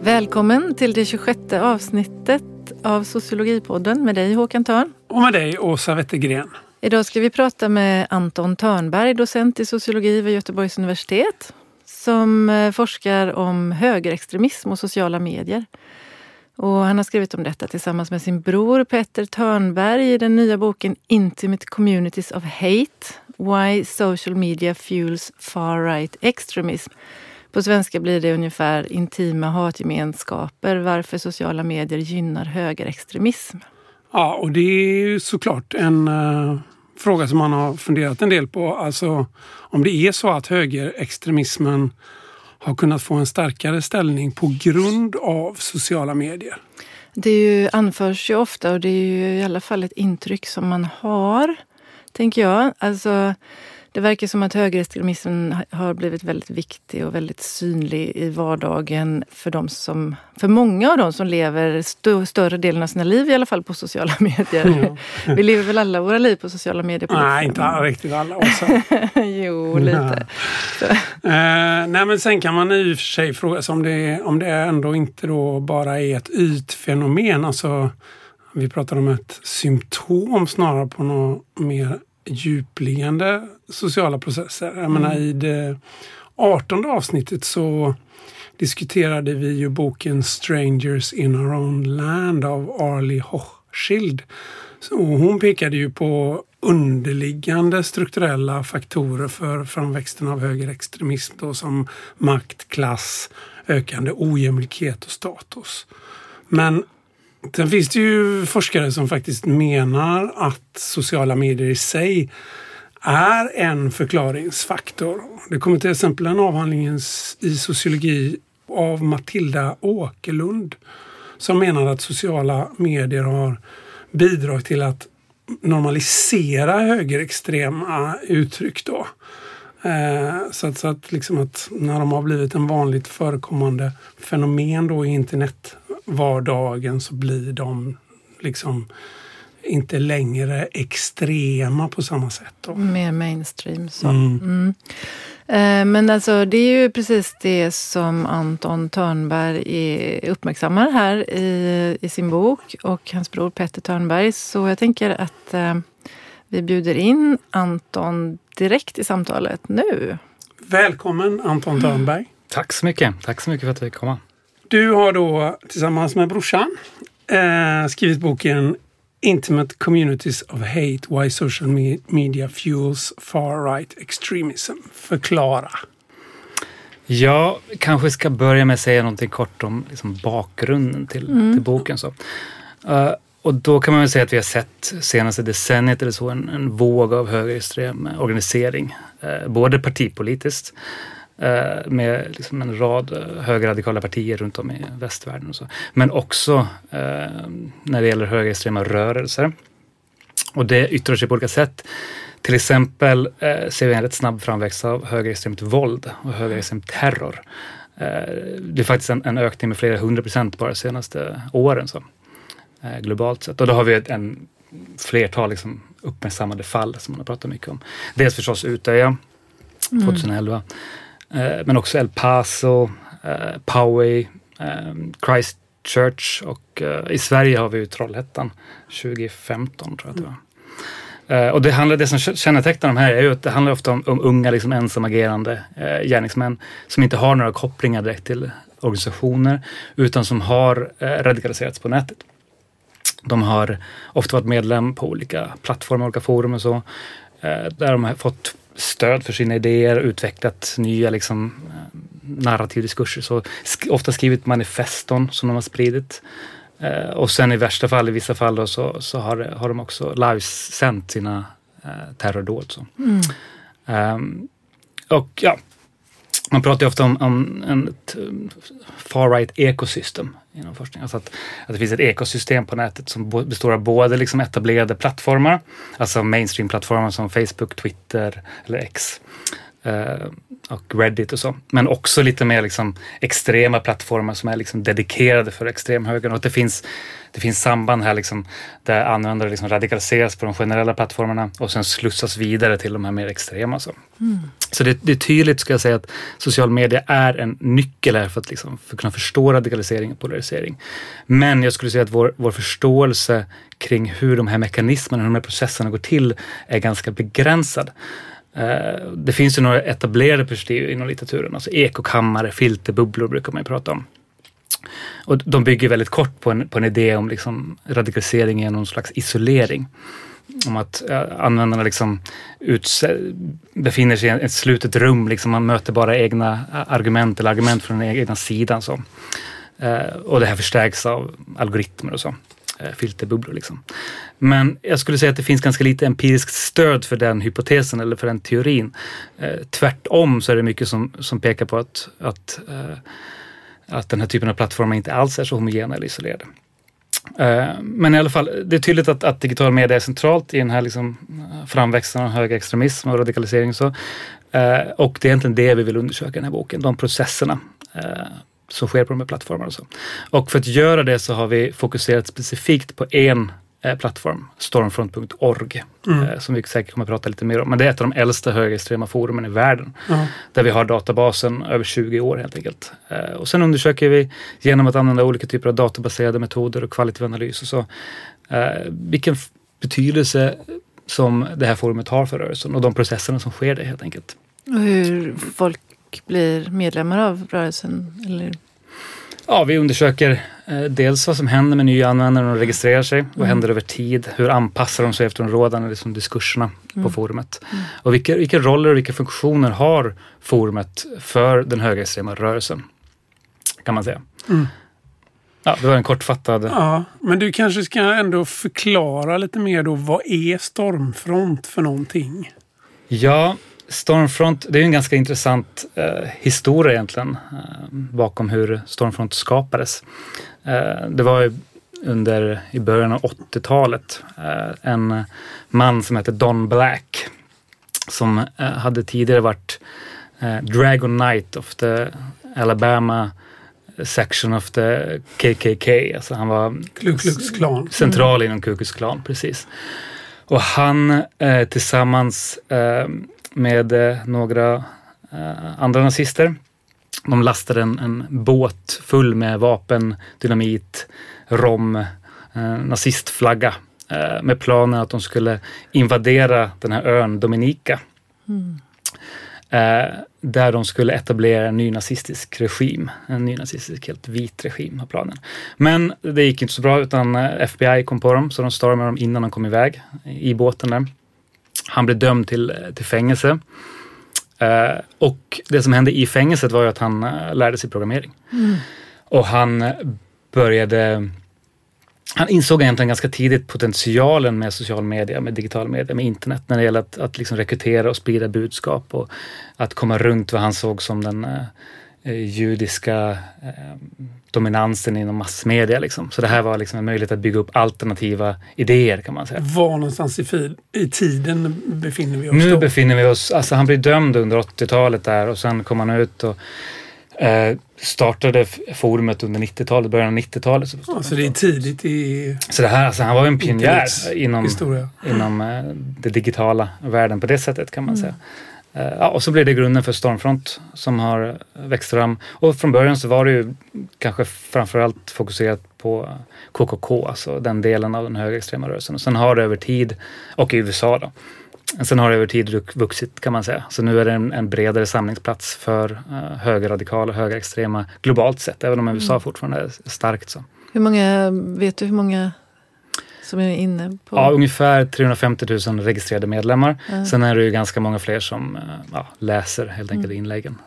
Välkommen till det 26 avsnittet av Sociologipodden med dig Håkan Törn. Och med dig Åsa Wettergren. Idag ska vi prata med Anton Törnberg, docent i sociologi vid Göteborgs universitet som eh, forskar om högerextremism och sociala medier. Och han har skrivit om detta tillsammans med sin bror Petter Törnberg i den nya boken Intimate Communities of Hate Why Social Media Fuels Far-Right Extremism. På svenska blir det ungefär intima hatgemenskaper, varför sociala medier gynnar högerextremism. Ja, och det är ju såklart en uh, fråga som man har funderat en del på. Alltså om det är så att högerextremismen har kunnat få en starkare ställning på grund av sociala medier. Det är ju, anförs ju ofta och det är ju i alla fall ett intryck som man har, tänker jag. Alltså, det verkar som att högerextremismen har blivit väldigt viktig och väldigt synlig i vardagen för, de som, för många av dem som lever st större delen av sina liv i alla fall på sociala medier. Mm. Vi lever väl alla våra liv på sociala medier? På nej, inte alla, riktigt alla också. jo, lite. uh, nej, men sen kan man i och för sig fråga sig om det, om det ändå inte då bara är ett ytfenomen. Alltså, vi pratar om ett symptom snarare på något mer djupliggande sociala processer. Jag mm. menar i det artonde avsnittet så diskuterade vi ju boken Strangers in our own land av Arlie Hochschild. Så hon pekade ju på underliggande strukturella faktorer för framväxten av högerextremism då som makt, klass, ökande ojämlikhet och status. Men Sen finns det ju forskare som faktiskt menar att sociala medier i sig är en förklaringsfaktor. Det kommer till exempel en avhandling i sociologi av Matilda Åkerlund som menar att sociala medier har bidragit till att normalisera högerextrema uttryck. Då. Eh, så att, så att, liksom att när de har blivit en vanligt förekommande fenomen då i internetvardagen så blir de liksom inte längre extrema på samma sätt. Då. Mer mainstream. Så. Mm. Mm. Eh, men alltså, det är ju precis det som Anton Törnberg uppmärksammar här i, i sin bok och hans bror Petter Törnberg. Så jag tänker att eh, vi bjuder in Anton direkt i samtalet nu. Välkommen Anton Törnberg. Tack så mycket. Tack så mycket för att vi fick komma. Du har då tillsammans med brorsan eh, skrivit boken Intimate Communities of Hate Why Social Media Fuels Far-Right Extremism. Förklara. Jag kanske ska börja med att säga någonting kort om liksom, bakgrunden till, mm. till boken. Så. Uh, och då kan man väl säga att vi har sett senaste decenniet eller så en, en våg av högerextrem organisering. Uh, både partipolitiskt Eh, med liksom en rad eh, högerradikala partier runt om i västvärlden. Och så. Men också eh, när det gäller högerextrema rörelser. Och det yttrar sig på olika sätt. Till exempel eh, ser vi en rätt snabb framväxt av högerextremt våld och högerextrem terror. Eh, det är faktiskt en, en, ökning med flera hundra procent bara de senaste åren. Så, eh, globalt sett. Och då har vi ett en flertal liksom, uppmärksammade fall som man har pratat mycket om. Dels förstås Utöja 2011. Eh, men också El Paso, eh, Poway, eh, Christchurch och eh, i Sverige har vi ju Trollhättan 2015 tror jag att det var. Eh, och det, handlar, det som kännetecknar de här är ju att det handlar ofta om, om unga liksom ensamagerande eh, gärningsmän som inte har några kopplingar direkt till organisationer utan som har eh, radikaliserats på nätet. De har ofta varit medlem på olika plattformar, olika forum och så. Eh, där de har fått stöd för sina idéer, utvecklat nya liksom, eh, narrativ diskurser. Så sk ofta skrivit manifeston som de har spridit. Eh, och sen i värsta fall, i vissa fall då, så, så har, har de också livesänt sina eh, terrordåd. Så. Mm. Um, och ja, man pratar ju ofta om, om en eh, far-right ekosystem inom forskning. Alltså att, att det finns ett ekosystem på nätet som består av både liksom etablerade plattformar, alltså mainstream-plattformar som Facebook, Twitter eller X eh, och Reddit och så. Men också lite mer liksom extrema plattformar som är liksom dedikerade för extremhögern och att det finns, det finns samband här liksom där användare liksom radikaliseras på de generella plattformarna och sen slussas vidare till de här mer extrema. Så, mm. så det, det, är tydligt ska jag säga att social media är en nyckel här för att, liksom, för att kunna förstå radikalisering och polarisering. Men jag skulle säga att vår, vår förståelse kring hur de här mekanismerna, hur de här processerna går till är ganska begränsad. Eh, det finns ju några etablerade perspektiv inom litteraturen, alltså ekokammare, filterbubblor brukar man ju prata om. Och de bygger väldigt kort på en, på en idé om liksom radikalisering genom någon slags isolering. Om att eh, användarna liksom befinner sig i ett slutet rum, liksom man möter bara egna eh, argument eller argument från den egna sidan. Så. Och det här förstärks av algoritmer och så. Eh, filterbubblor. Liksom. Men jag skulle säga att det finns ganska lite empiriskt stöd för den hypotesen eller för den teorin. Eh, tvärtom så är det mycket som, som pekar på att, att, eh, att den här typen av plattformar inte alls är så homogena eller isolerade. Men i alla fall, det är tydligt att, att digital media är centralt i den här liksom framväxten av högerextremism och radikalisering. Och, så. och det är egentligen det vi vill undersöka i den här boken, de processerna som sker på de här plattformarna. Och, så. och för att göra det så har vi fokuserat specifikt på en eh, plattform, stormfront.org, mm. eh, som vi säkert kommer att prata lite mer om. Men det är ett av de äldsta högerextrema forumen i världen. Mm. Där vi har databasen över 20 år helt enkelt. Eh, och sen undersöker vi genom att använda olika typer av databaserade metoder och kvalitativ analys och så, vilken betydelse som det här forumet har för rörelsen och de processerna som sker där helt enkelt. Och hur folk blir medlemmar av rörelsen? Eller? Ja, vi undersöker eh, dels vad som händer med nya användare när de registrerar sig. Vad mm. händer över tid? Hur anpassar de sig efter de rådande liksom, diskurserna mm. på forumet? Mm. Och vilka, vilka roller och vilka funktioner har forumet för den högerextrema rörelsen? Kan man säga. Mm. Ja, det var en kortfattad... Ja, men du kanske ska ändå förklara lite mer då. Vad är Stormfront för någonting? Ja, Stormfront, det är en ganska intressant eh, historia egentligen eh, bakom hur Stormfront skapades. Eh, det var under, i början av 80-talet eh, en man som hette Don Black som eh, hade tidigare varit eh, Dragon Knight of the Alabama section of the KKK. Alltså han var Klux central inom Ku Klux Klan, precis. Och han tillsammans med eh, några eh, andra nazister. De lastade en, en båt full med vapen, dynamit, rom, eh, nazistflagga med planen att de skulle invadera den här ön Dominica. Mm. där de skulle etablera en ny nazistisk regim. En ny nazistisk, helt vit regim var planen. Men det gick inte så bra utan FBI kom på dem så de stormade dem innan de kom iväg i båten där. Han blev dömd till, till fängelse. Uh, och det som hände i fängelset var ju att han uh, lärde sig programmering. Mm. Och han började han insåg egentligen ganska tidigt potentialen med social media, med digital media, med internet när det gäller att, att liksom rekrytera och sprida budskap och att komma runt vad han såg som den uh, judiska eh, dominansen inom massmedia. Liksom. Så det här var liksom en möjlighet att bygga upp alternativa idéer kan man säga. Var någonstans i, i tiden befinner vi oss Nu då? befinner vi oss, alltså han blev dömd under 80-talet där och sen kom han ut och eh, startade forumet under 90-talet, början av 90-talet. Så, ja, så det är tidigt i... Så det här, alltså, han var en pionjär inom, inom eh, det digitala världen på det sättet kan man mm. säga. Eh, ja, och så blev det grunden för Stormfront som har växt fram. Och från början så var det ju kanske framförallt fokuserat på KKK, alltså den delen av den högerextrema rörelsen. Och sen har det över tid, och i USA då, sen har det över tid vuxit kan man säga. Så nu är det en, en bredare samlingsplats för uh, högerradikala, högerextrema globalt sett, även om USA mm. fortfarande är starkt. Så. Hur många, vet du hur många som är inne på? Ja, ungefär 350 000 registrerade medlemmar. Mm. Sen är det ju ganska många fler som eh, ja, läser helt enkelt mm. inläggen.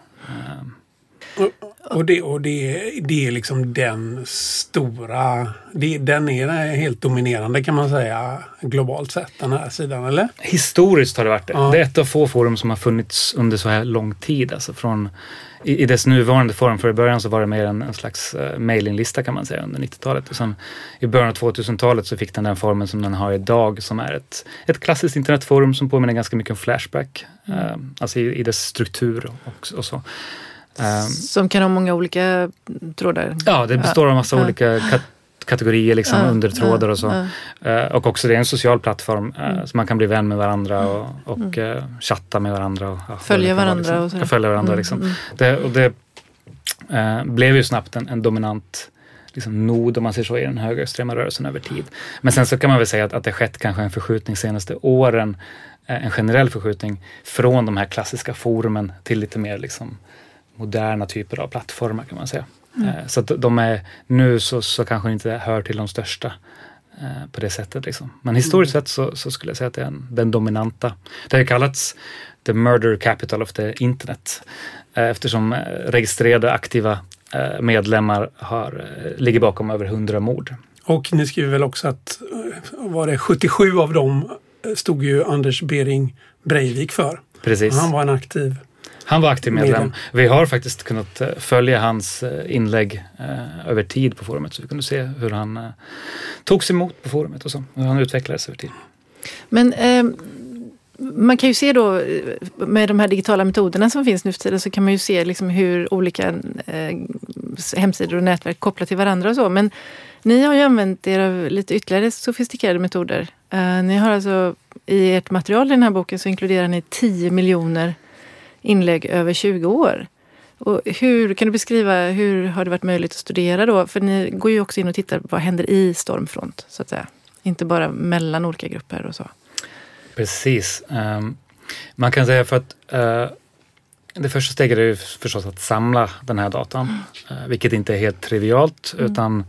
Och, det, och det, det är liksom den stora, det, den är helt dominerande kan man säga globalt sett den här sidan, eller? Historiskt har det varit det. Ja. Det är ett av få forum som har funnits under så här lång tid. Alltså från, i, I dess nuvarande form, för i början så var det mer en, en slags uh, mailinglista kan man säga under 90-talet. Och sen i början av 2000-talet så fick den den formen som den har idag som är ett, ett klassiskt internetforum som påminner ganska mycket om Flashback. Uh, alltså i, i dess struktur och, och så. Um, som kan ha många olika trådar? Ja, det består av massa ja. olika kategorier, liksom, ja, undertrådar och så. Uh, och också det är en social plattform uh, mm. så man kan bli vän med varandra och, och mm. uh, chatta med varandra. Och, ja, följa varandra. Liksom. och. Följa varandra. Mm, liksom. Mm. Det, och det blev ju snabbt en, en dominant liksom, nod om man ser så i den högerextrema rörelsen över tid. Men sen så kan man väl säga att, att det skett kanske en förskjutning senaste åren, en generell förskjutning från de här klassiska forumen till lite mer liksom, moderna typer av plattformar kan man säga. Mm. Eh, så de är, nu så, så kanske inte hör till de största eh, på det sättet. Liksom. Men historiskt mm. sett så, så, skulle jag säga att det är en, den dominanta. Det har kallats the murder capital of the internet eh, eftersom registrerade aktiva medlemmar har, ligger bakom över hundra mord. Och ni skriver väl också att var det 77 av dem stod ju Anders Bering Breivik för. Precis. Han var en aktiv han var aktiv medlem. Vi har faktiskt kunnat eh, följa hans eh, inlägg eh, över tid på forumet. Så vi kunde se hur han togs emot på forumet och så. Hur han utvecklades över tid. Men eh, man kan ju se då med de här digitala metoderna som finns nu för tiden så kan man ju se liksom hur olika eh, hemsidor och nätverk kopplar till varandra och så. Men ni har ju använt er av lite ytterligare sofistikerade metoder. Eh, ni har alltså i ert material i den här boken så inkluderar ni 10 miljoner inlägg över 20 år. Och hur, kan du beskriva hur har det varit möjligt att studera då? För ni går ju också in och tittar vad händer i Stormfront, så att säga. Inte bara mellan olika grupper och så. Precis. Um, man kan säga för att uh, det första steget är ju förstås att samla den här datan, uh, vilket inte är helt trivialt, mm. utan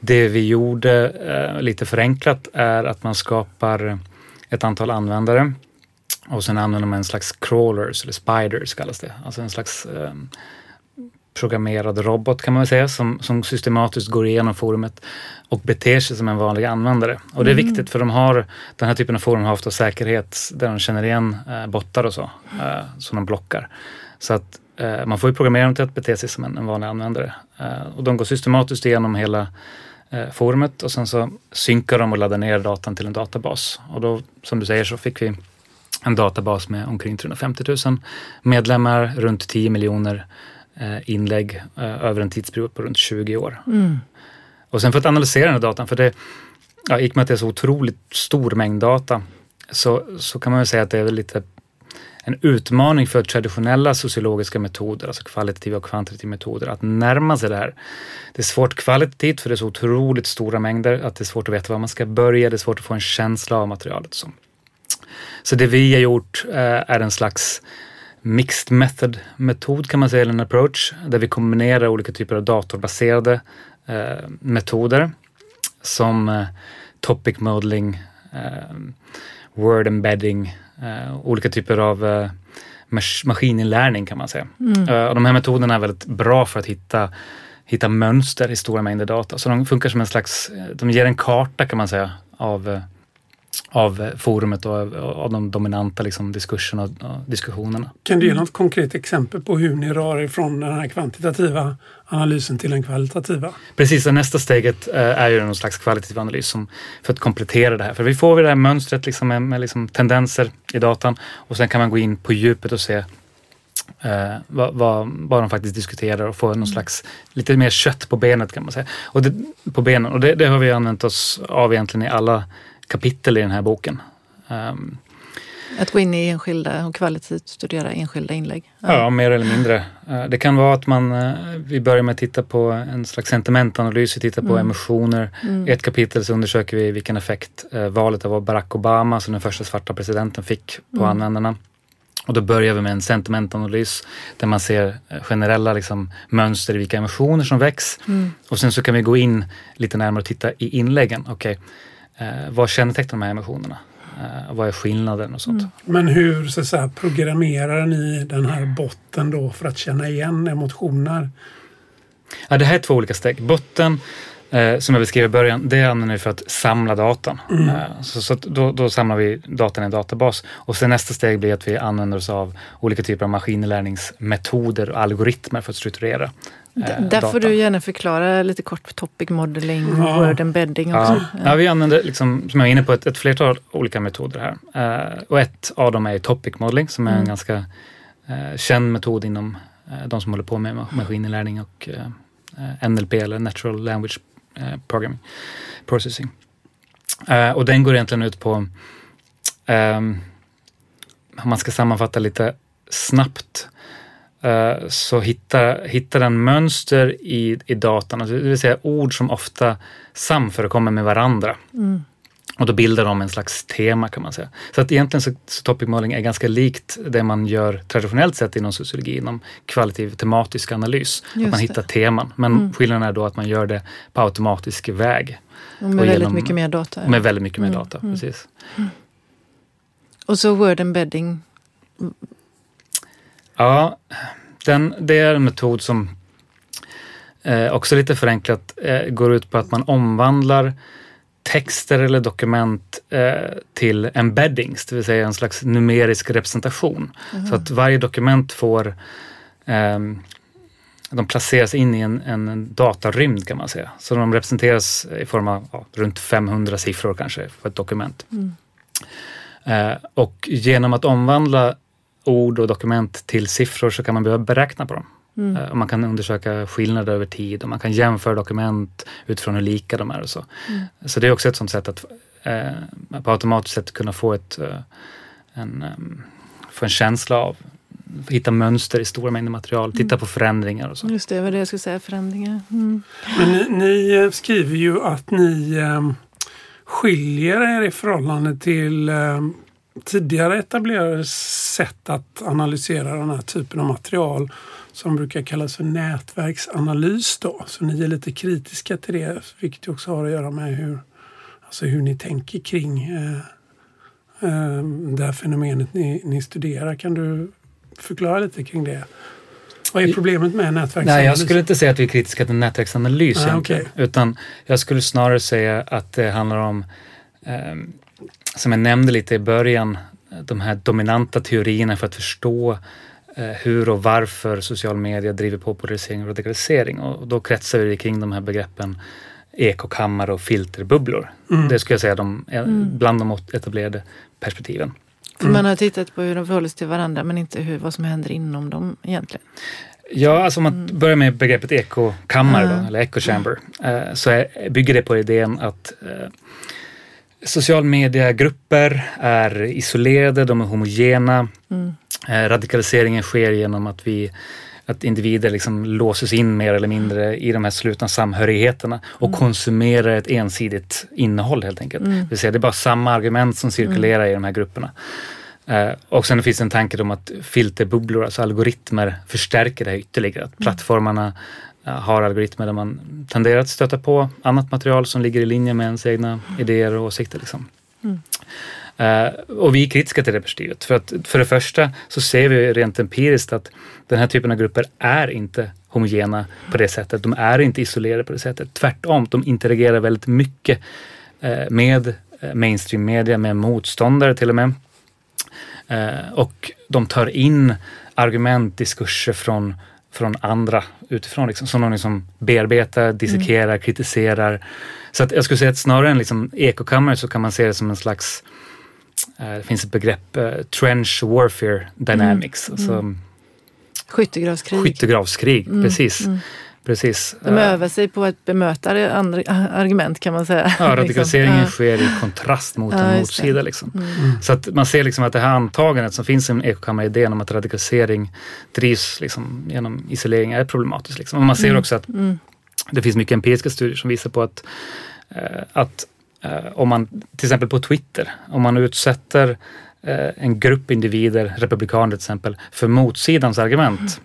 det vi gjorde uh, lite förenklat är att man skapar ett antal användare och sen använder man en slags crawlers, eller spiders kallas det. Alltså en slags eh, programmerad robot kan man väl säga som, som systematiskt går igenom forumet och beter sig som en vanlig användare. Och det är mm. viktigt för de har, den här typen av forum har ofta säkerhet där de känner igen eh, bottar och så, eh, som de blockar. Så att eh, man får ju programmera dem till att bete sig som en, en vanlig användare. Eh, och de går systematiskt igenom hela eh, forumet och sen så synkar de och laddar ner datan till en databas. Och då, som du säger, så fick vi en databas med omkring 350 000 medlemmar, runt 10 miljoner eh, inlägg eh, över en tidsperiod på runt 20 år. Mm. Och sen för att analysera den här datan, för det, ja, i och med att det är så otroligt stor mängd data, så, så kan man säga att det är lite en utmaning för traditionella sociologiska metoder, alltså kvalitativa och kvantitativa metoder, att närma sig det här. Det är svårt kvalitativt för det är så otroligt stora mängder att det är svårt att veta var man ska börja, det är svårt att få en känsla av materialet. Så. Så det vi har gjort eh, är en slags mixed method metod kan man säga, eller en approach, där vi kombinerar olika typer av datorbaserade eh, metoder som eh, topic modeling, word embedding, olika typer av mas maskininlärning kan man säga. Mm. och de här metoderna är väldigt bra för att hitta hitta mönster i stora mängder data. Så de funkar som en slags, de ger en karta kan man säga av av forumet och av, av de dominanta liksom, diskurserna och diskussionerna. Kan du ge något konkret exempel på hur ni rör er från den här kvantitativa analysen till den kvalitativa? Precis, och nästa steget eh, är ju någon slags kvalitativ analys som, för att komplettera det här. För vi får det här mönstret liksom med, med liksom tendenser i datan och sen kan man gå in på djupet och se Eh, vad, vad, vad de faktiskt diskuterar och få någon mm. slags lite mer kött på benet kan man säga. Och det, på benen. Och det, det har vi använt oss av egentligen i alla kapitel i den här boken. Um, att gå in i enskilda och kvalitativt studera enskilda inlägg? Ja, ja mer eller mindre. Uh, det kan vara att man, uh, vi börjar med att titta på en slags sentimentanalys, vi tittar på mm. emotioner. Mm. I ett kapitel så undersöker vi vilken effekt uh, valet av Barack Obama, som den första svarta presidenten, fick på mm. användarna. Och då börjar vi med en sentimentanalys där man ser generella liksom, mönster i vilka emotioner som väcks. Mm. Och sen så kan vi gå in lite närmare och titta i inläggen. Okay, Eh, vad kännetecknar de här emotionerna? Eh, vad är skillnaden och sånt. Mm. Men hur så säga, programmerar ni den här botten då för att känna igen emotioner Ja, det här är två olika steg. Botten, eh, som jag beskrev i början, det använder vi för att samla datan. Mm. Eh, så så att då, då samlar vi datan i en databas. Och sen nästa steg blir att vi använder oss av olika typer av maskininlärningsmetoder och algoritmer för att strukturera eh, Där får du gärna förklara lite kort topic modeling och Ja. word embedding också. Ja. ja, vi använder, liksom, som jag var inne på, ett, ett flertal olika metoder här. Eh, och ett av dem är topic modeling som är en Mm. ganska eh, känd metod inom eh, de som håller på med ma- maskininlärning och eh, eh, NLP eller Natural Language Eh, programming Processing. Eh, och den går egentligen ut på, um, om man ska sammanfatta lite snabbt, eh, så hittar, hittar den mönster i, i datan, alltså det vill säga ord som ofta samförekommer med varandra. Mm. Och då bildar de en slags tema kan man säga. Så att egentligen så, så topic modeling är ganska likt det man gör traditionellt sett inom sociologi, inom kvalitativ tematisk analys. att Just man det. hittar teman. Men Mm. skillnaden är då att man gör det på automatisk väg. Och med Och väldigt genom- mycket mer data. ja. Med väldigt mycket mer Mm, data. mm. Precis. Och så word embedding. Ja, den, det är en metod som eh, också lite förenklat eh, går ut på att man omvandlar texter eller dokument eh, till embeddings, det vill säga en slags numerisk representation. Så att varje dokument får ehm, de placeras in i en, en, en datarymd kan man säga. Så de representeras i form av ja, runt 500 siffror kanske för ett dokument. Mm. Eh, och genom att omvandla ord och dokument till siffror så kan man börja beräkna på dem. Mm. Eh, man kan undersöka skillnader över tid och man kan jämföra dokument utifrån hur lika de är och så. Mm. Så det är också ett sånt sätt att eh, på automatiskt sätt kunna få, ett, eh, en, ehm, få en känsla av, hitta mönster i stora mängder material, titta på förändringar och så. Just det, var det jag skulle säga, förändringar. Mm. Men ni, ni eh, skriver ju att ni eh, skiljer er i förhållande till eh, tidigare etablerade sätt att analysera den här typen av material som brukar kallas för nätverksanalys. Då. Så ni är lite kritiska till det, vilket också har att göra med hur, alltså hur ni tänker kring eh, eh, det här fenomenet ni, ni studerar. Kan du förklara lite kring det? Vad är problemet med nätverksanalys? Nej, jag skulle inte säga att vi är kritiska till nätverksanalys Ah, egentligen. Utan jag skulle snarare säga att det handlar om, ehm, som jag nämnde lite i början, de här dominanta teorierna för att förstå eh, hur och varför social media driver på polarisering och radikalisering. Och då kretsar vi kring de här begreppen ekokammare och filterbubblor. Mm. Det skulle jag säga de är Mm. bland de etablerade perspektiven. För man har tittat på hur de förhåller sig till varandra men inte hur, vad som händer inom dem egentligen. Ja, alltså om man börjar med begreppet ekokammare Ja. då, eller echo chamber, eh, så bygger det på idén att eh, social media-grupper är isolerade, de är homogena. Mm. Eh, radikaliseringen sker genom att vi att individer liksom låses in mer eller mindre i de här slutna samhörigheterna och konsumerar ett ensidigt innehåll helt enkelt. Mm. Det vill säga det är bara samma argument som cirkulerar i de här grupperna. Eh, och sen finns det en tanke om att filterbubblor, alltså algoritmer, förstärker det här ytterligare. Att plattformarna eh, har algoritmer där man tenderar att stöta på annat material som ligger i linje med ens egna idéer och åsikter. Liksom. Mm. Eh, och vi är kritiska till det perspektivet. För att för det första så ser vi rent empiriskt att den här typen av grupper är inte homogena på det sättet. De är inte isolerade på det sättet. Tvärtom, de interagerar väldigt mycket eh, med eh, mainstream media, med motståndare till och med. Eh, och de tar in argument, diskurser från, från andra utifrån, liksom, som de liksom bearbetar, dissekerar, kritiserar. Så att jag skulle säga att snarare än liksom ekokammare så kan man se det som en slags eh, det finns ett begrepp, eh, trench warfare dynamics. Alltså Skyttegravskrig. skyttegravskrig, Mm, precis. Mm. precis. De Eh, övar sig på att bemöta andra argument kan man säga. Ja, radikaliseringen Liksom. sker i kontrast mot Ja, en motsida. Liksom. Mm. Så att man ser liksom att det här antagandet som finns i ekokammaridén om att radikalisering drivs liksom genom isolering är problematiskt. Liksom. Och man ser Mm. också att Mm. det finns mycket empiriska studier som visar på att, eh, att eh, om man till exempel på Twitter, om man utsätter en grupp individer, republikaner till exempel, för motsidans argument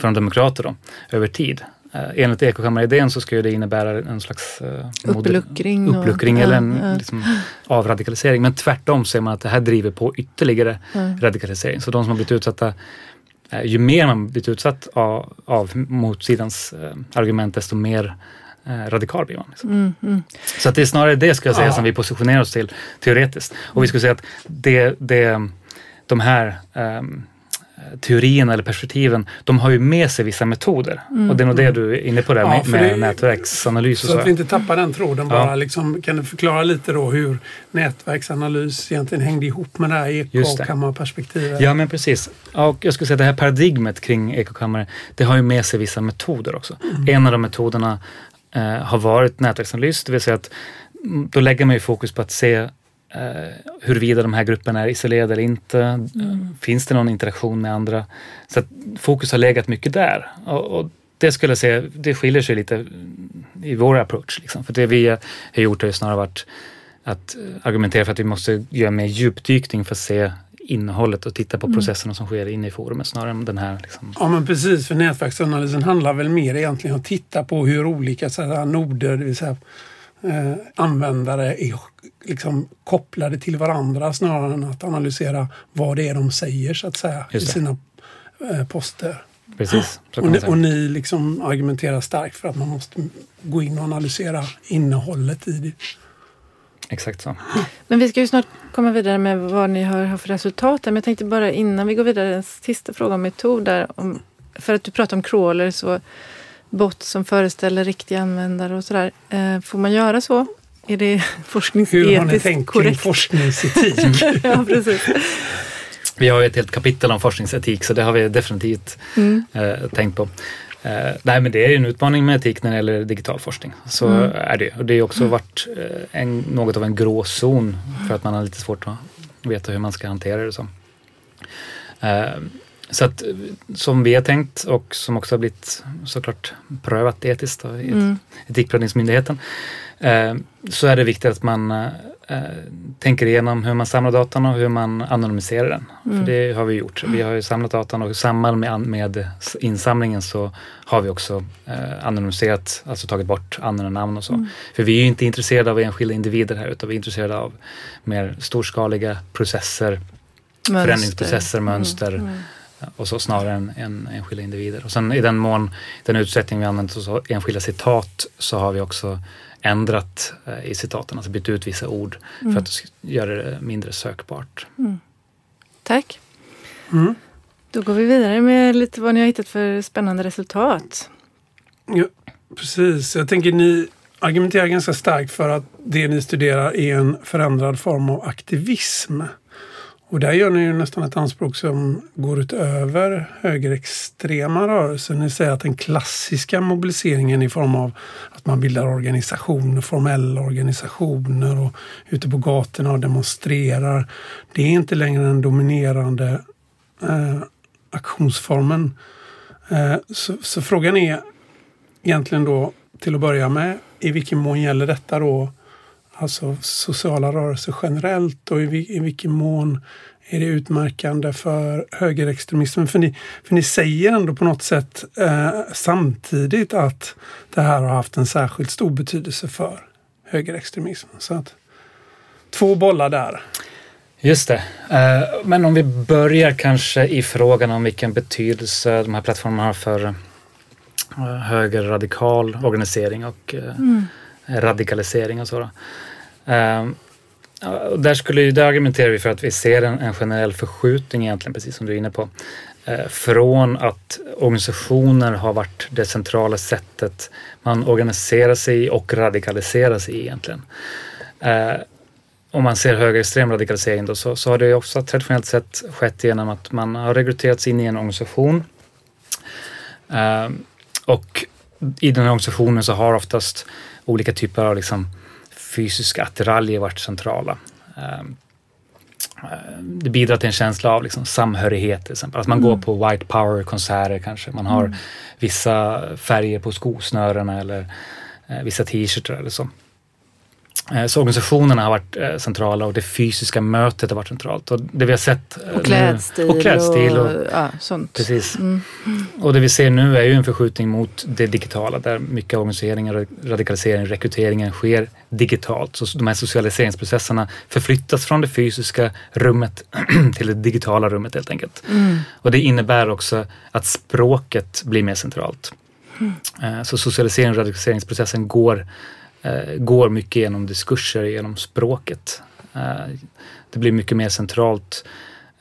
från demokrater då, över tid. Eh, enligt ekokammaridén så ska det innebära en slags eh, Uppluckring. och- uppluckring ja, eller en ja, liksom, avradikalisering. Men tvärtom ser man att det här driver på ytterligare ja. radikalisering. Så de som har blivit utsatta eh, ju mer man blivit utsatt av, av motsidans eh, argument, desto mer eh, radikal blir man. Liksom. Mm, mm. Så att det är snarare det skulle jag säga Ja. som vi positionerar oss till teoretiskt. Och vi skulle säga att det, det, de här ehm, teorierna eller perspektiven, de har ju med sig vissa metoder. Och det är nog det du är inne på där Ja, med, med det- nätverksanalys Så så. att vi inte tappar den tråden bara. Ja. Liksom, kan du förklara lite då hur nätverksanalys egentligen hängde ihop med det här ekokammarperspektivet? Ja men precis. Och jag skulle säga att det här paradigmet kring ekokammare, det har ju med sig vissa metoder också. En av de metoderna eh, har varit nätverksanalys, det vill säga att mm, då lägger man ju fokus på att se eh, huruvida de här grupperna är isolerade eller inte. Eh, Finns det någon interaktion med andra? Så att fokus har legat mycket där. Och, och det skulle jag säga, det skiljer sig lite i vår approach. Liksom. För det vi har gjort har ju snarare varit att argumentera för att vi måste göra mer djupdykning för att se innehållet och titta på processerna som sker inne i forumet snarare än den här liksom, Ja men precis, för nätverksanalysen handlar väl mer egentligen om att titta på hur olika så här, noder, det vill säga eh, användare är liksom kopplade till varandra snarare än att analysera vad det är de säger så att säga i sina eh, poster. precis. Så Och ni, och ni liksom argumenterar starkt för att man måste gå in och analysera innehållet i det. Exakt så. Men vi ska ju snart komma vidare med vad ni har, har för resultat. Men jag tänkte bara innan vi går vidare, en sista fråga om metod där. Om, för att du pratar om crawlers och bot som föreställer riktiga användare och sådär. Eh, får man göra så? Är det Hur har ni forskningsetiskt tänkt kring korrekt? forskningsetik? ja, precis. Vi har ju ett helt kapitel om forskningsetik så det har vi definitivt Mm. eh, tänkt på. Eh, nej men det är ju en utmaning med etik när det gäller digital forskning. Så Mm. är det Och det har också varit eh, en, något av en gråzon för att man har lite svårt att veta hur man ska hantera det. Så, eh, så att som vi har tänkt och som också har blivit såklart prövat etiskt i Mm. Etikprövningsmyndigheten eh, så är det viktigt att man eh, tänker igenom hur man samlar datan och hur man anonymiserar den. Mm. För det har vi gjort. Vi har ju samlat datan och i samband med, med insamlingen så har vi också eh, anonymiserat, alltså tagit bort användarnamn och så. Mm. För vi är ju inte intresserade av enskilda individer här utan vi är intresserade av mer storskaliga processer, förändringsprocesser, mönster Mm. Och så snarare än, än enskilda individer. Och sen i den mån, den utsträckning vi använt oss av enskilda citat så har vi också ändrat eh, i citaten, alltså bytt ut vissa ord Mm. för att göra det mindre sökbart. Tack. Mm. Då går vi vidare med lite vad ni har hittat för spännande resultat. Ja, precis. Jag tänker ni argumenterar ganska starkt för att det ni studerar är en förändrad form av aktivism. Och där gör ni ju nästan ett anspråk som går utöver högerextrema rörelser. Ni säger att den klassiska mobiliseringen i form av att man bildar organisationer, formella organisationer och ute på gatorna och demonstrerar. Det är inte längre den dominerande eh, aktionsformen. Eh, så, så frågan är egentligen då till att börja med i vilken mån gäller detta då alltså sociala rörelser generellt och i, i vilken mån är det utmärkande för högerextremismen? För ni, för ni säger ändå på något sätt eh, samtidigt att det här har haft en särskilt stor betydelse för högerextremismen. Så att två bollar där. Just det. Eh, Men om vi börjar kanske i frågan om vilken betydelse de här plattformarna har för eh, högerradikal organisering och eh, radikalisering och så. då. Ehm, och Där, skulle, där argumenterar vi för att vi ser en, en generell förskjutning egentligen, precis som du är inne på. Eh, Från att organisationer har varit det centrala sättet man organiserar sig och radikaliserar sig i egentligen. Eh, om man ser högerextrem radikalisering då, så, så har det ju också traditionellt sett skett genom att man har rekryterats in i en organisation. Eh, och i den här organisationen så har oftast olika typer av liksom, fysiska attiraljer varit centrala. Eh, eh, det bidrar till en känsla av liksom, samhörighet till exempel. Att man går på white power-konserter kanske. Man har vissa färger på skosnörena eller eh, vissa t-shirtar eller så. Eh, så organisationerna har varit eh, centrala och det fysiska mötet har varit centralt. Och det vi har sett och klädstil. Nu, och, klädstil och, och ja, sånt. Precis. Mm. Och det vi ser nu är ju en förskjutning mot det digitala där mycket organiseringar, radikalisering, rekryteringen sker digitalt. Så de här socialiseringsprocesserna förflyttas från det fysiska rummet till det digitala rummet helt enkelt. Mm. Och det innebär också att språket blir mer centralt. Mm. Så socialisering och radikaliseringsprocessen går eh, går mycket genom diskurser, genom språket. Eh, det blir mycket mer centralt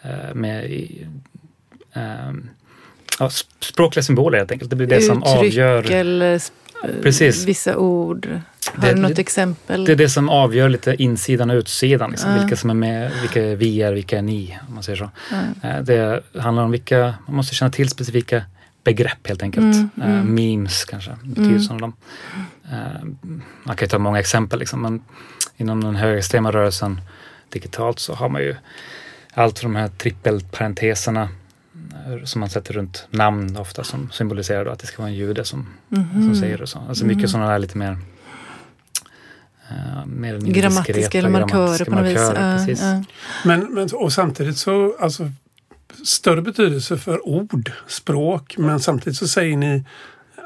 eh, med eh, ja, språkliga symboler helt enkelt. Det blir det Uttryck som avgör. eller Precis. vissa ord. Har det, du något exempel? Det är det som avgör lite insidan och utsidan. Liksom. Uh. Vilka som är med, vilka är vi är, vilka är ni? Om man säger så. Uh. Det handlar om vilka, man måste känna till specifika begrepp helt enkelt. Mm, mm. Uh, memes kanske, betydelsen mm. av dem. Uh, man kan ju ta många exempel liksom, men inom den högerextrema rörelsen digitalt så har man ju allt från de här trippelparenteserna eh, som man sätter runt namn ofta som symboliserar att det ska vara en jude som, mm som säger det. Så. Alltså mycket mm. sådana där lite mer Uh, mer grammatiska eller markörer på något vis. Uh, uh. Men, men, och samtidigt så, alltså större betydelse för ord, språk, men samtidigt så säger ni,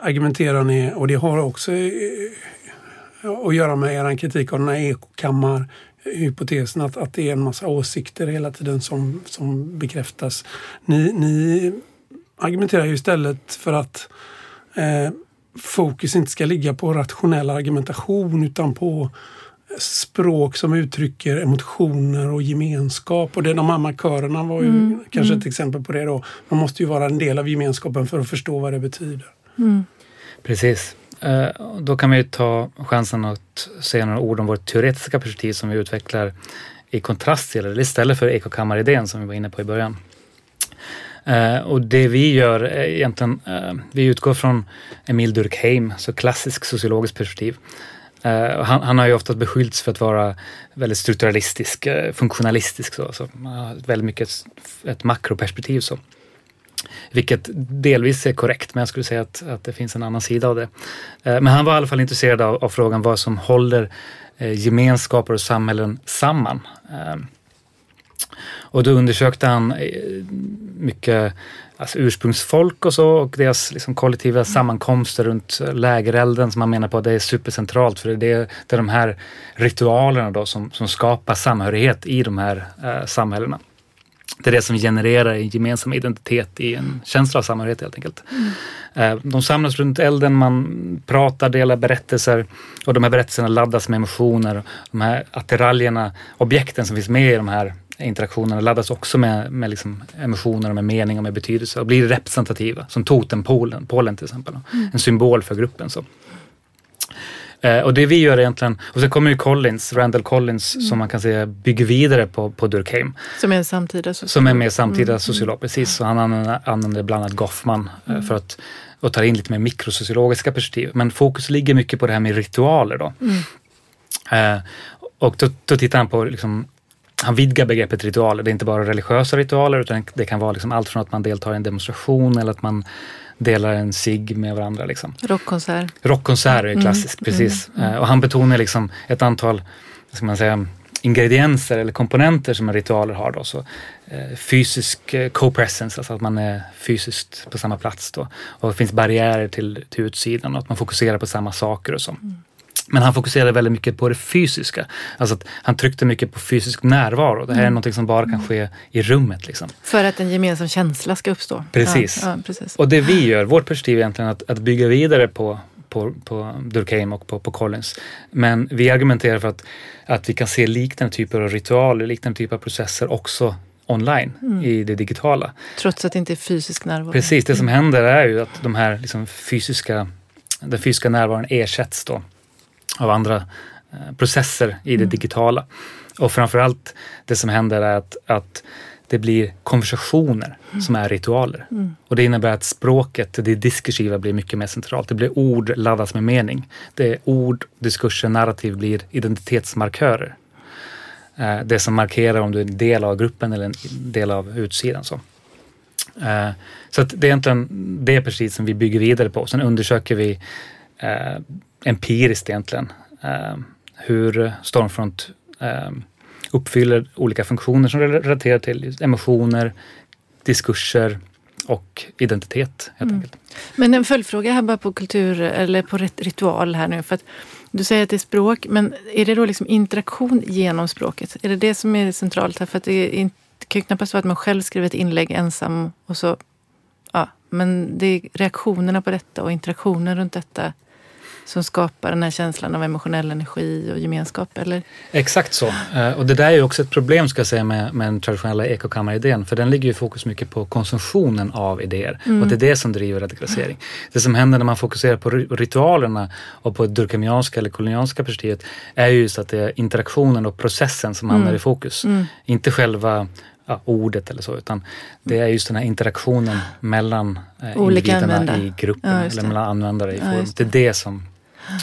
argumenterar ni, och det har också eh, att göra med er kritik av den här ekokammarhypotesen, att, att det är en massa åsikter hela tiden som, som bekräftas. Ni, ni argumenterar ju istället för att eh, fokus inte ska ligga på rationell argumentation utan på språk som uttrycker emotioner och gemenskap. Och det, de här markörerna var ju mm. kanske mm. ett exempel på det då. Man måste ju vara en del av gemenskapen för att förstå vad det betyder. Mm. Precis. Eh, då kan vi ta chansen att säga några ord om vårt teoretiska perspektiv som vi utvecklar i kontrast till, eller istället för ekokammaridén som vi var inne på i början. Uh, och det vi gör är egentligen, vi utgår från Emil Durkheim, så klassisk sociologiskt perspektiv. Uh, han, han, har ju ofta beskyllts för att vara väldigt strukturalistisk, uh, funktionalistisk. Så, så, väldigt mycket ett, ett makroperspektiv. Så. Vilket delvis är korrekt, men jag skulle säga att, att det finns en annan sida av det. Eh, men han var i alla fall intresserad av, av frågan vad som håller gemenskaper och samhällen samman. och då undersökte han mycket alltså ursprungsfolk och så och deras liksom kollektiva sammankomster runt lägerelden som man menar på att det är supercentralt för det är, det är de här ritualerna då som, som skapar samhörighet i de här eh, samhällena. Det är det som genererar en gemensam identitet i en känsla av samhörighet helt enkelt. Mm. Eh, de samlas runt elden, man pratar, delar berättelser och de här berättelserna laddas med emotioner. De här attiraljerna, objekten som finns med i de här interaktionerna laddas också med, med liksom emotioner och med mening och med betydelse och blir representativa. Som totempolen Polen till exempel. Mm. En symbol för gruppen. Så. Eh, och det vi gör egentligen, och sen kommer ju Collins, Randall Collins, mm. som man kan säga bygger vidare på, på Durkheim. Som är en samtida sociolog. Som är mer samtida mm. sociolog, precis. Så han använder, använder bland annat Goffman eh, mm. för att och tar in lite mer mikrosociologiska perspektiv. Men fokus ligger mycket på det här med ritualer då. Mm. Eh, och då, då tittar han på liksom han vidgar begreppet ritualer. Det är inte bara religiösa ritualer utan det kan vara liksom allt från att man deltar i en demonstration eller att man delar en sig med varandra. Liksom. Rockkonsert. Rockkonsert är klassiskt, mm, precis. Mm, mm. Och han betonar liksom ett antal ska man säga, ingredienser eller komponenter som ritualer har. Då. Så, eh, fysisk eh, co-presence, alltså att man är fysiskt på samma plats. Då. Och det finns barriärer till, till utsidan och att man fokuserar på samma saker och så. Mm. Men han fokuserade väldigt mycket på det fysiska. Alltså att han tryckte mycket på fysisk närvaro. Det här är mm. något som bara kan ske i rummet. Liksom. För att en gemensam känsla ska uppstå. Precis. Ja, ja, precis. Och det vi gör, vårt perspektiv är egentligen att, att bygga vidare på på, på Durkheim och på, på Collins. Men vi argumenterar för att, att vi kan se liknande typer av ritualer, liknande typer av processer också online mm. i det digitala. Trots att det inte är fysisk närvaro. Precis, det som händer är ju att de här liksom fysiska, den fysiska närvaron ersätts då av andra eh, processer i det mm. digitala. Och framförallt det som händer är att, att det blir konversationer mm. som är ritualer. Mm. Och det innebär att språket, det diskursiva blir mycket mer centralt. Det blir ord laddas med mening. Det är ord, diskurser, narrativ blir identitetsmarkörer. Eh, det som markerar om du är en del av gruppen eller en del av utsidan. Så, eh, så det är egentligen det precis som vi bygger vidare på. Sen undersöker vi empiriskt egentligen. Uh, hur Stormfront eh, uppfyller olika funktioner som relaterar till emotioner, diskurser och identitet helt mm. enkelt. Men en följdfråga här bara på kultur eller på ritual här nu. För att du säger att det är språk, men är det då liksom interaktion genom språket? Är det det som är centralt här? För att det, är, det kan ju knappast vara att man själv skriver ett inlägg ensam och så... Ja, men det är reaktionerna på detta och interaktionen runt detta som skapar den här känslan av emotionell energi och gemenskap, eller? Exakt så. Eh, och det där är ju också ett problem ska jag säga med, med den traditionella ekokammaridén, för den ligger ju fokus mycket på konsumtionen av idéer mm. och det är det som driver radikalisering. Det som händer när man fokuserar på ritualerna och på det durkheimianska eller kolonialska perspektivet är ju just att det är interaktionen och processen som hamnar mm. i fokus. Mm. Inte själva ja, ordet eller så, utan det är just den här interaktionen mellan eh, individerna i gruppen ja, eller mellan användare i forum. det är det som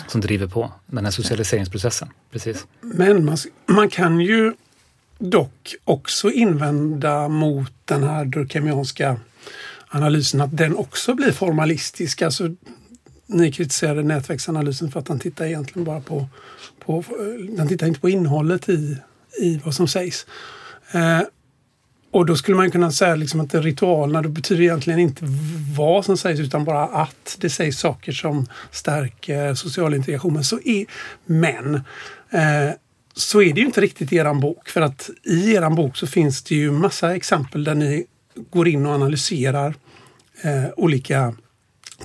som driver på den här socialiseringsprocessen. Precis. Men man, man kan ju dock också invända mot den här durkheimianska analysen att den också blir formalistisk. Alltså, ni kritiserade nätverksanalysen för att den tittar egentligen bara på, på eh, den tittar inte på innehållet i, i vad som sägs. Eh, och då skulle man kunna säga liksom att ritualerna då betyder egentligen inte vad som sägs utan bara att det sägs saker som stärker social integration. Men så är, men, eh, så är det ju inte riktigt i eran bok. För att i eran bok så finns det ju massa exempel där ni går in och analyserar eh, olika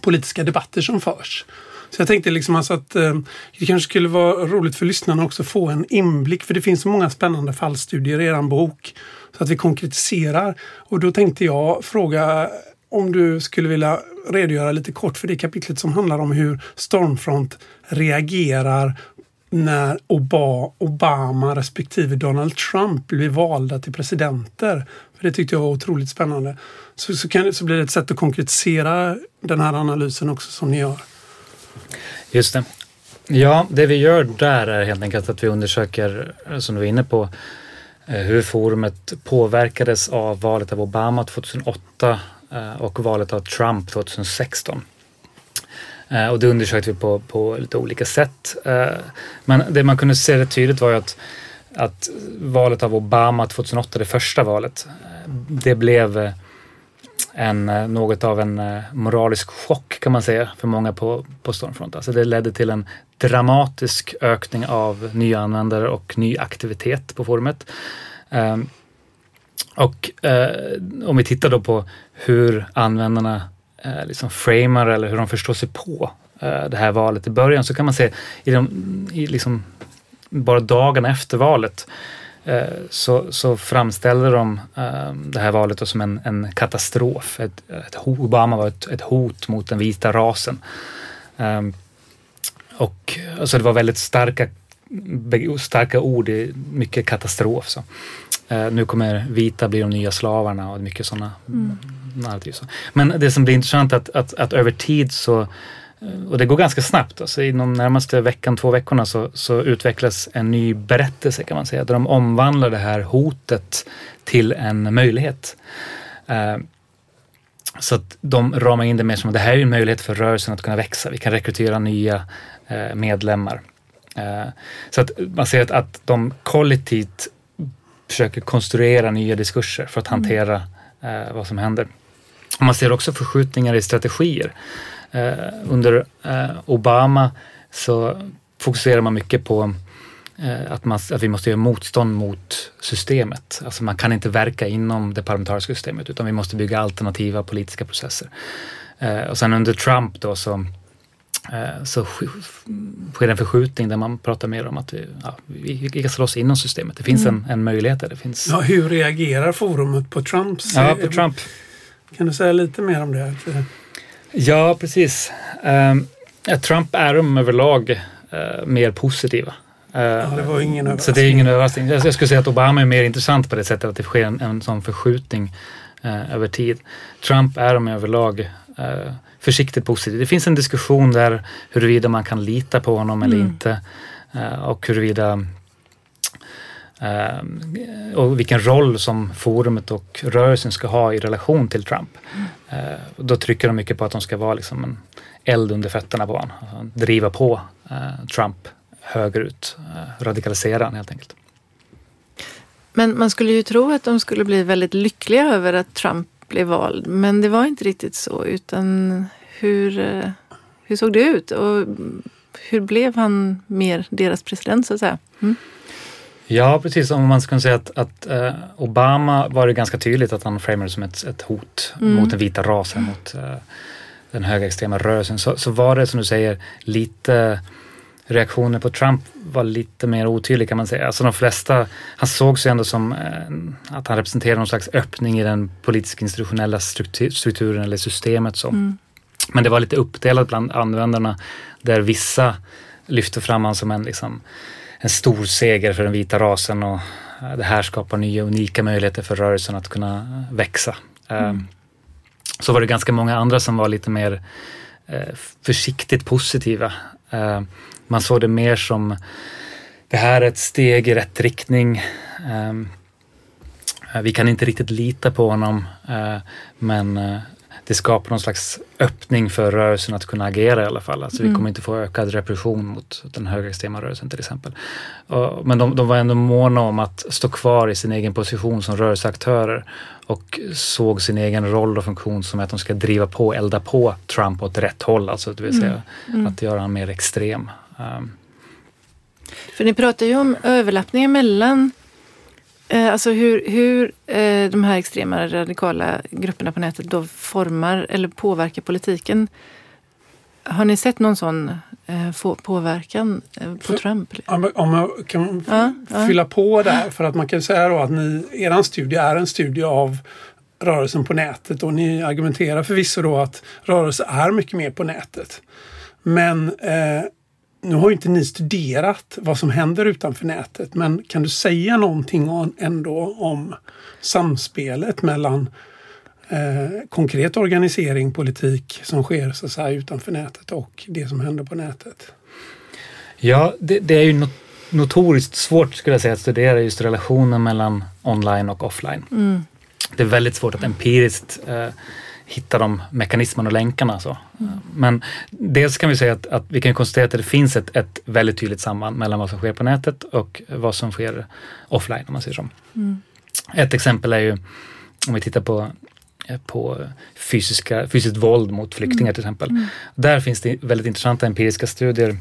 politiska debatter som förs. Så jag tänkte liksom alltså att eh, det kanske skulle vara roligt för lyssnarna också att få en inblick för det finns så många spännande fallstudier i eran bok så att vi konkretiserar. Och då tänkte jag fråga om du skulle vilja redogöra lite kort för det kapitlet som handlar om hur Stormfront reagerar när Obama respektive Donald Trump blir valda till presidenter. För Det tyckte jag var otroligt spännande. Så, så, kan, så blir det ett sätt att konkretisera den här analysen också som ni gör. Just det. Ja, det vi gör där är helt enkelt att vi undersöker, som du var inne på, Eh, Eh, hur forumet påverkades av valet av Obama 2008 eh, och valet av Trump 2016. Eh, och det undersökte vi på, på lite olika sätt. Men det man kunde se rätt tydligt var ju att, att valet av Obama 2008, det första valet, det blev en, eh, något av en eh, moralisk chock kan man säga för många på, på Stormfront. Alltså det ledde till en dramatisk ökning av nya användare och ny aktivitet på forumet. Um, och uh, om vi tittar då på hur användarna uh, liksom framar eller hur de förstår sig på uh, det här valet i början så kan man se i, de, i liksom bara dagarna efter valet så, så framställde de det här valet som en, en katastrof. Ett, ett, Obama var ett, ett, hot mot den vita rasen. Um, och alltså det var väldigt starka, starka ord, mycket katastrof. Så. Uh, nu kommer vita bli de nya slavarna och mycket sådana mm. narrativ. Så. Men det som blir intressant är att, att, att över tid så eh, och det går ganska snabbt. Alltså inom närmaste veckan, två veckorna så, så utvecklas en ny berättelse kan man säga. Där de omvandlar det här hotet till en möjlighet. Uh, så att de ramar in det mer som att det här är en möjlighet för rörelsen att kunna växa. Vi kan rekrytera nya Eh, medlemmar. Eh, så att man ser att, att de kollektivt försöker konstruera nya diskurser för att mm. hantera mm. vad som händer. Man ser också förskjutningar i strategier. Under Obama så fokuserar man mycket på att, man, att vi måste göra motstånd mot systemet. Alltså man kan inte verka inom det parlamentariska systemet utan vi måste bygga alternativa politiska processer. och sen under Trump då så Eh, så sker en förskjutning där man pratar mer om att vi, ja, vi kan slåss inom systemet. Det finns mm. en, en möjlighet där. Det finns... Ja, hur reagerar forumet på Trumps? Ja, på Trump. Kan du säga lite mer om det? Ja, precis. Um, Trump är de överlag uh, mer positiva. Uh, ja, det var ingen överraskning. Så det är ingen överraskning. Jag skulle säga att Obama är mer intressant på det sättet att det sker en, en sån förskjutning uh, över tid. Trump är de överlag försiktigt positiv. Det finns en diskussion där huruvida man kan lita på honom eller mm. inte uh, och huruvida Ehm, och vilken roll som forumet och rörelsen ska ha i relation till Trump. Mm. Då trycker de mycket på att de ska vara liksom en eld under fötterna på honom. Alltså, driva på eh, Trump högerut, eh, radikalisera honom helt enkelt. Men man skulle ju tro att de skulle bli väldigt lyckliga över att Trump blev vald. Men det var inte riktigt så. Utan hur, eh, hur såg det ut? Och hur blev han mer deras president så att säga? Mm. Ja, precis. Om man skulle säga att, att uh, Obama var det ganska tydligt att han framade som ett, ett hot mm. mot den vita rasen, mot uh, den högerextrema rörelsen. Så, så var det som du säger lite reaktioner på Trump var lite mer otydlig kan man säga. Alltså de flesta, han sågs ju ändå som eh, att han representerade någon slags öppning i den politisk institutionella struktur, strukturen eller systemet. Så. Mm. Men det var lite uppdelat bland användarna där vissa lyfte fram honom som en, liksom, en stor seger för den vita rasen och eh, det här skapar nya unika möjligheter för rörelsen att kunna växa. Eh, mm. Så var det ganska många andra som var lite mer eh, försiktigt positiva. Man såg det mer som det här är ett steg i rätt riktning. Vi kan inte riktigt lita på honom men det skapar någon slags öppning för rörelsen att kunna agera i alla fall. Alltså mm. vi kommer inte få ökad repression mot den högerextrema rörelsen till exempel. Men de, de, var ändå måna om att stå kvar i sin egen position som rörelseaktörer och såg sin egen roll och funktion som att de ska driva på, elda på Trump åt rätt håll, alltså det vill säga mm. Mm. att göra honom mer extrem. Um. För ni pratar ju om överlappningar mellan alltså hur, hur eh, de här extrema radikala grupperna på nätet då formar eller påverkar politiken. Har ni sett någon sån eh, påverkan eh, på Trump? Om jag kan ja, fylla ja. på där för att man kan säga då att ni, er studie är en studie av rörelsen på nätet och ni argumenterar förvisso då att rörelse är mycket mer på nätet. Men eh, nu har ju inte ni studerat vad som händer utanför nätet, men kan du säga någonting om, ändå om samspelet mellan eh, konkret organisering, politik som sker så att säga, utanför nätet och det som händer på nätet? Ja, det, det är ju not notoriskt svårt skulle jag säga att studera just relationen mellan online och offline. Mm. Det är väldigt svårt att empiriskt eh, hitta de mekanismerna och länkarna. Så. Mm. Men dels kan vi säga att, att, vi kan konstatera att det finns ett, ett väldigt tydligt samband mellan vad som sker på nätet och vad som sker offline om man säger så. Mm. Ett exempel är ju om vi tittar på på fysiska, fysiskt våld mot flyktingar mm. till exempel. Mm. Där finns det väldigt intressanta empiriska studier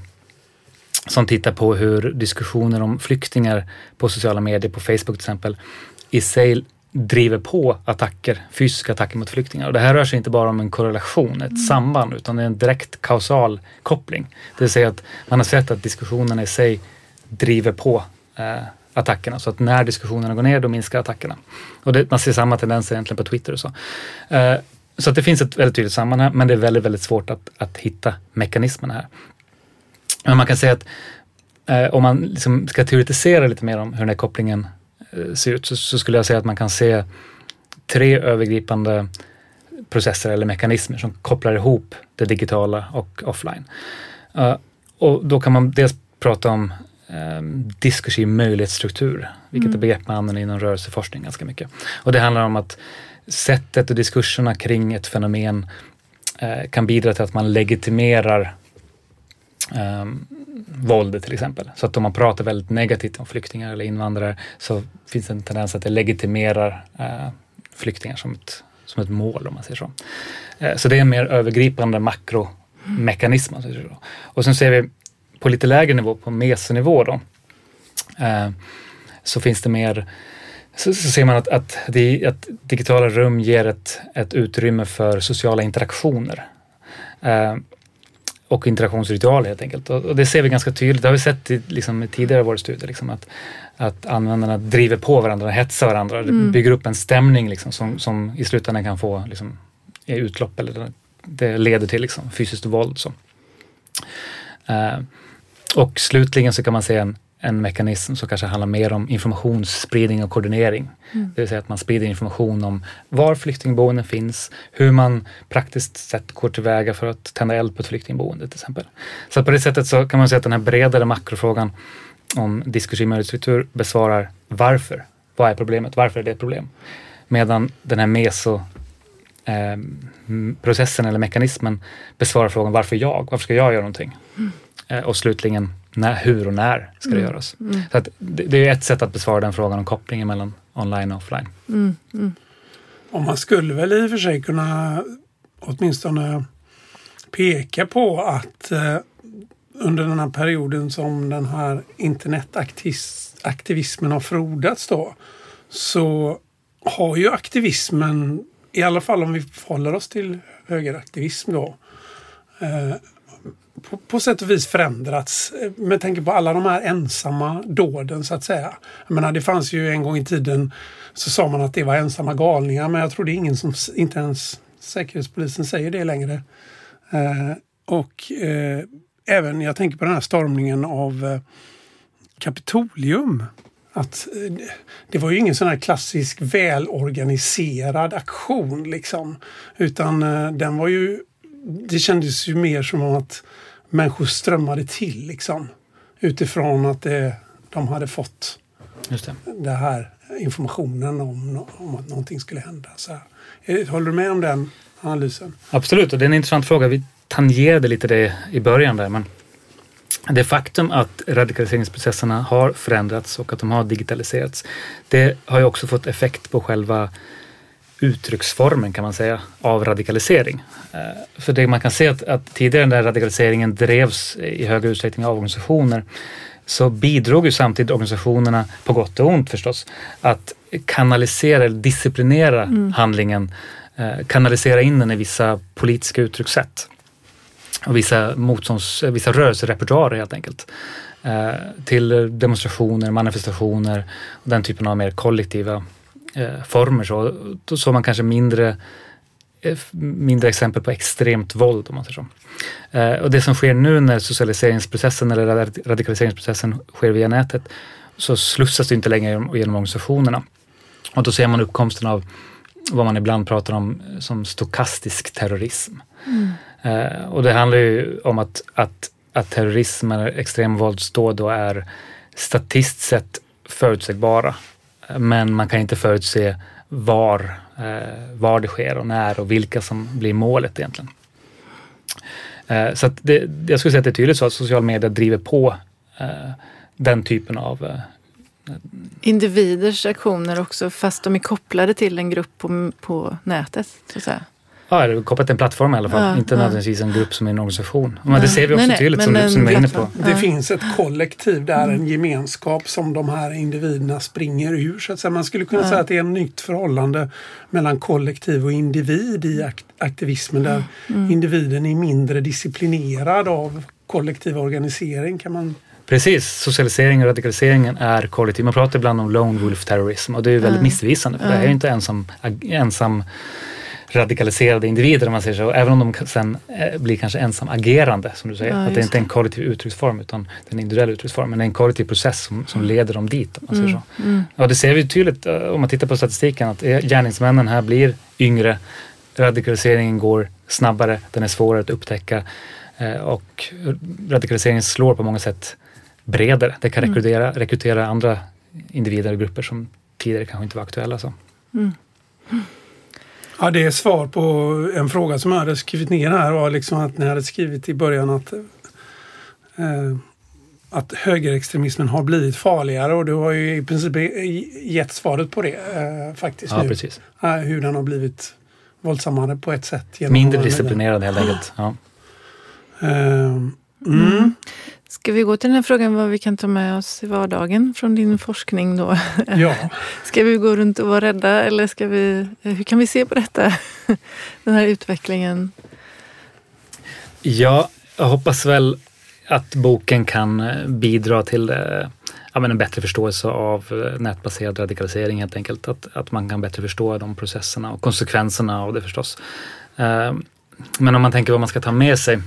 som tittar på hur diskussioner om flyktingar på sociala medier, på Facebook till exempel, i sig driver på attacker, fysiska attacker mot flyktingar. Och det här rör sig inte bara om en korrelation, ett mm. samband, utan det är en direkt kausal koppling. Det vill säga att man har sett att diskussionerna i sig driver på eh, attackerna. Så att när diskussionerna går ner, då minskar attackerna. Och det, man ser samma tendenser egentligen på Twitter och så. Eh, så att det finns ett väldigt tydligt samband här, men det är väldigt, väldigt svårt att, att hitta mekanismerna här. Men man kan säga att eh, om man liksom ska teoretisera lite mer om hur den här kopplingen ser ut så, så, skulle jag säga att man kan se tre övergripande processer eller mekanismer som kopplar ihop det digitala och offline. Uh, och då kan man dels prata om um, diskursiv möjlighetsstruktur, vilket mm. är begrepp man använder inom rörelseforskning ganska mycket. Och det handlar om att sättet och diskurserna kring ett fenomen uh, kan bidra till att man legitimerar eh, våldet till exempel. Så att om man pratar väldigt negativt om flyktingar eller invandrare så finns det en tendens att det legitimerar eh, flyktingar som ett, som ett mål om man säger så. Eh, så det är en mer övergripande makromekanism. Mm. Och sen ser vi på lite lägre nivå, på mesenivå då, eh, så finns det mer så, så ser man att, att, det, att digitala rum ger ett, ett utrymme för sociala interaktioner. Eh, och interaktionsritualer helt enkelt. Och, och, det ser vi ganska tydligt, det har vi sett i, liksom, tidigare i våra studier, liksom, att, att användarna driver på varandra, hetsar varandra, mm. det bygger upp en stämning liksom, som, som i slutändan kan få liksom, utlopp eller det leder till liksom, fysiskt våld. Så. Uh, och slutligen så kan man se en, en mekanism som kanske handlar mer om informationsspridning och koordinering. Mm. Det vill säga att man sprider information om var flyktingboenden finns, hur man praktiskt sett går tillväga för att tända eld på ett flyktingboende till exempel. Så på det sättet så kan man säga att den här bredare makrofrågan om diskursiv möjlighetsstruktur besvarar varför. Vad är problemet? Varför är det ett problem? Medan den här meso eh, processen eller mekanismen besvarar frågan varför jag? Varför ska jag göra någonting? Mm. Eh, och slutligen när, hur och när ska det Mm. göras? Mm. Så att det, det är ett sätt att besvara den frågan om kopplingen mellan online och offline. Mm. Mm. Och man skulle väl i och för sig kunna åtminstone peka på att eh, under den här perioden som den här internetaktivismen har frodats då så har ju aktivismen, i alla fall om vi håller oss till högeraktivism då, eh, på, på sätt och vis förändrats eh, med tanke på alla de här ensamma dåden så att säga. Jag menar, det fanns ju en gång i tiden så sa man att det var ensamma galningar men jag tror det är ingen som, inte ens Säkerhetspolisen säger det längre. Eh, och eh, även, jag tänker på den här stormningen av eh, Kapitolium. Att, eh, det var ju ingen sån här klassisk välorganiserad aktion liksom. Utan eh, den var ju, det kändes ju mer som att människor strömmade till liksom. Utifrån att det, de hade fått Just det. det här informationen om, om att någonting skulle hända. Så här. Eh, Håller du med om den analysen? Absolut, och det är en intressant fråga. Vi tangerade lite det i början där, men det faktum att radikaliseringsprocesserna har förändrats och att de har digitaliserats, det har ju också fått effekt på själva uttrycksformen kan man säga av radikalisering. Eh, För det man kan se att, att tidigare när radikaliseringen drevs i högre utsträckning av organisationer så bidrog ju samtidigt organisationerna, på gott och ont förstås, att kanalisera eller disciplinera handlingen, eh, kanalisera in den i vissa politiska uttryckssätt och vissa, motstånds, vissa rörelserepertoarer helt enkelt. Eh, till demonstrationer, manifestationer och den typen av mer kollektiva former. Så, då såg man kanske mindre, eh, mindre exempel på extremt våld om man säger så. Eh, och det som sker nu när socialiseringsprocessen eller rad- radikaliseringsprocessen sker via nätet så slussas det inte längre genom, genom organisationerna. Och då ser man uppkomsten av vad man ibland pratar om som stokastisk terrorism. Eh, och det handlar ju om att, att, att terrorism eller extremvåldsdåd då är statistiskt sett förutsägbara. Men man kan inte förutse var, eh, var det sker och när och vilka som blir målet egentligen. Eh, så att det, jag skulle säga att det är tydligt så att social media driver på eh, den typen av eh, Individers aktioner också fast de är kopplade till en grupp på, på nätet. Så att säga. Ja, det kopplat till en plattform i alla fall. Ja, inte ja. nödvändigtvis en grupp som är en organisation. Men det ser vi också Nej, nej, tydligt som, men du- som du var inne på. Det Ja. finns ett kollektiv där, en gemenskap som de här individerna springer ur. Så att säga. Man skulle kunna Ja. säga att det är ett nytt förhållande mellan kollektiv och individ i akt- aktivismen där individen är mindre disciplinerad av kollektiv organisering. Kan man... Precis, socialiseringen och radikaliseringen är kollektiv. Man pratar ibland om lone wolf terrorism och det är ju väldigt Ja. missvisande för det här är ju inte ensam, ensam radikaliserade individer om man säger så. Även om de sen eh, blir kanske ensam agerande som du säger. Ja, att det är inte är en kollektiv uttrycksform utan det är en individuell uttrycksform. Men det är en kollektiv process som, som leder dem dit om man säger så. Mm. Ja, det ser vi tydligt eh, om man tittar på statistiken att eh, gärningsmännen här blir yngre. Radikaliseringen går snabbare, den är svårare att upptäcka och radikaliseringen slår på många sätt bredare. Det kan Mm. rekrytera, rekrytera andra individer och grupper som tidigare kanske inte var aktuella. Så. Ja, det är svar på en fråga som jag hade skrivit ner här var liksom att ni hade skrivit i början att eh, att högerextremismen har blivit farligare och du har ju i princip gett svaret på det eh, faktiskt Ja, nu. precis. Eh, hur den har blivit våldsammare på ett sätt. genom Mindre disciplinerad helt enkelt. Ja. Eh, mm. Ska vi gå till den här frågan vad vi kan ta med oss i vardagen från din forskning då? Ja, Ska vi gå runt och vara rädda eller ska vi, hur kan vi se på detta? Den här utvecklingen. Ja, jag hoppas väl att boken kan eh, bidra till eh, ja, men en bättre förståelse av eh, nätbaserad radikalisering helt enkelt. Att, att man kan bättre förstå de processerna och konsekvenserna av det förstås. Men om man tänker vad man ska ta med sig.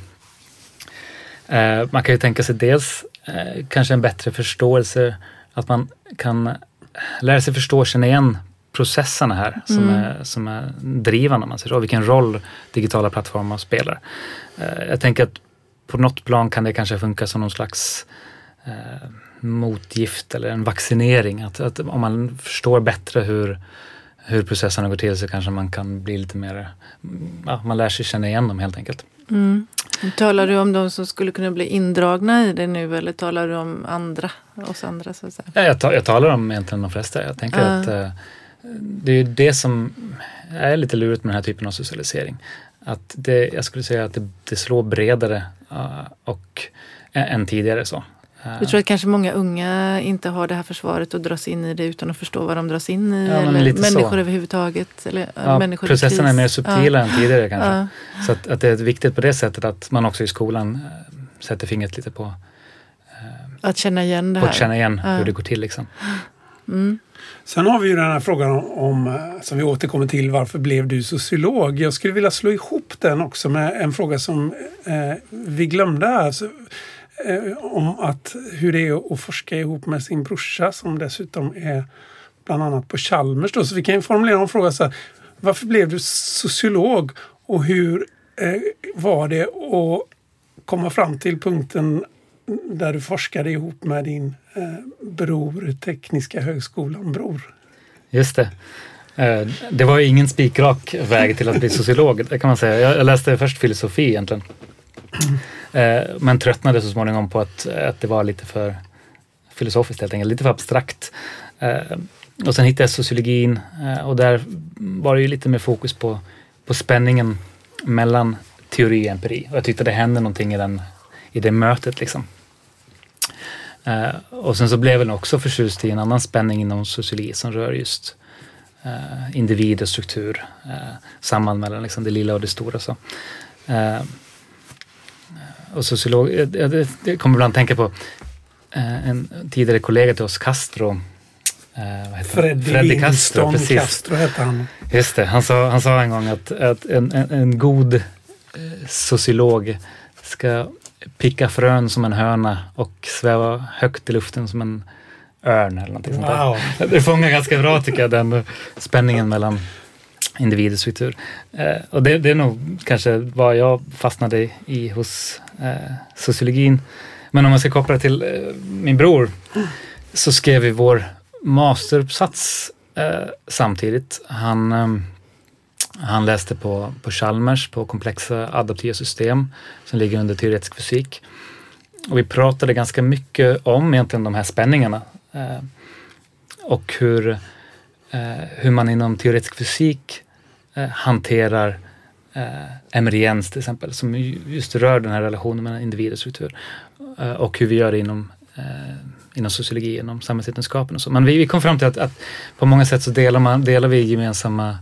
Eh, Man kan ju tänka sig dels eh, kanske en bättre förståelse, att man kan lära sig förstå och känna igen processerna här som, Mm. är, som är drivande, man säger så, vilken roll digitala plattformar spelar. Eh, Jag tänker att på något plan kan det kanske funka som någon slags eh, motgift eller en vaccinering. Att, att om man förstår bättre hur, hur processerna går till så kanske man kan bli lite mer, ja, man lär sig känna igen dem helt enkelt. Mm. Talar du om de som skulle kunna bli indragna i det nu eller talar du om andra, oss andra? Så att säga? Ja, jag, ta, jag talar om egentligen de flesta. Jag tänker Ja. att eh, det är det som är lite lurigt med den här typen av socialisering. Att det, jag skulle säga att det, det slår bredare eh, och, än tidigare. Så. Eh, Du tror att kanske många unga inte har det här försvaret och dras in i det utan att förstå vad de dras in i? Ja, men eller lite så. människor överhuvudtaget? Eller ja, människor processen är mer subtila än tidigare kanske. Ja. Så att, att det är viktigt på det sättet att man också i skolan eh, sätter fingret lite på, Att känna igen det här. att känna igen Ja. hur det går till. Liksom. Mm. Sen har vi ju den här frågan om, om, eh, som vi återkommer till, varför blev du sociolog? Jag skulle vilja slå ihop den också med en fråga som eh, vi glömde här. Så, eh, Eh, om att, hur det är att forska ihop med sin brorsa som dessutom är bland annat på Chalmers. Då. Så vi kan formulera en fråga så här. Varför blev du sociolog? Och hur eh, var det att komma fram till punkten där du forskade ihop med din eh, bror, Tekniska högskolan bror? Just det. Eh, det var ju ingen spikrak väg till att bli sociolog, det kan man säga. Jag läste först filosofi egentligen. Eh, Men tröttnade så småningom på att, att det var lite för filosofiskt helt enkelt, lite för abstrakt. Eh, Och sen hittade jag sociologin eh, och där var det ju lite mer fokus på, på spänningen mellan teori och empiri. Och jag tyckte det hände någonting i, den, i det mötet liksom. Eh, och sen så blev jag också förtjust i en annan spänning inom sociologi som rör just eh, individ och struktur. Eh, samband mellan liksom, det lilla och det stora. Så. Eh, och sociolog, jag, jag, kommer ibland tänka på eh, en tidigare kollega till oss, Castro. Eh, han? Freddy, Castro, precis. Castro hette han. Just det, han sa, han sa en gång att, att en, en, en god eh, sociolog ska picka frön som en höna och sväva högt i luften som en örn eller någonting sånt där. Wow. Det fångar ganska bra tycker jag, den spänningen mellan individ och struktur. Eh, och det, det är nog kanske vad jag fastnade i hos eh, sociologin. Men om man ska koppla till eh, min bror så skrev vi vår masteruppsats eh, samtidigt. Han, eh, han läste på, på Chalmers på komplexa adaptiva system som ligger under teoretisk fysik. Och vi pratade ganska mycket om egentligen de här spänningarna eh, och hur, eh, hur man inom teoretisk fysik eh, hanterar eh, emergens till exempel, som ju just rör den här relationen mellan individ och struktur. Eh, och hur vi gör det inom, eh, inom sociologi, inom samhällsvetenskapen och så. Men vi, vi kom fram till att, att på många sätt så delar, man, delar vi gemensamma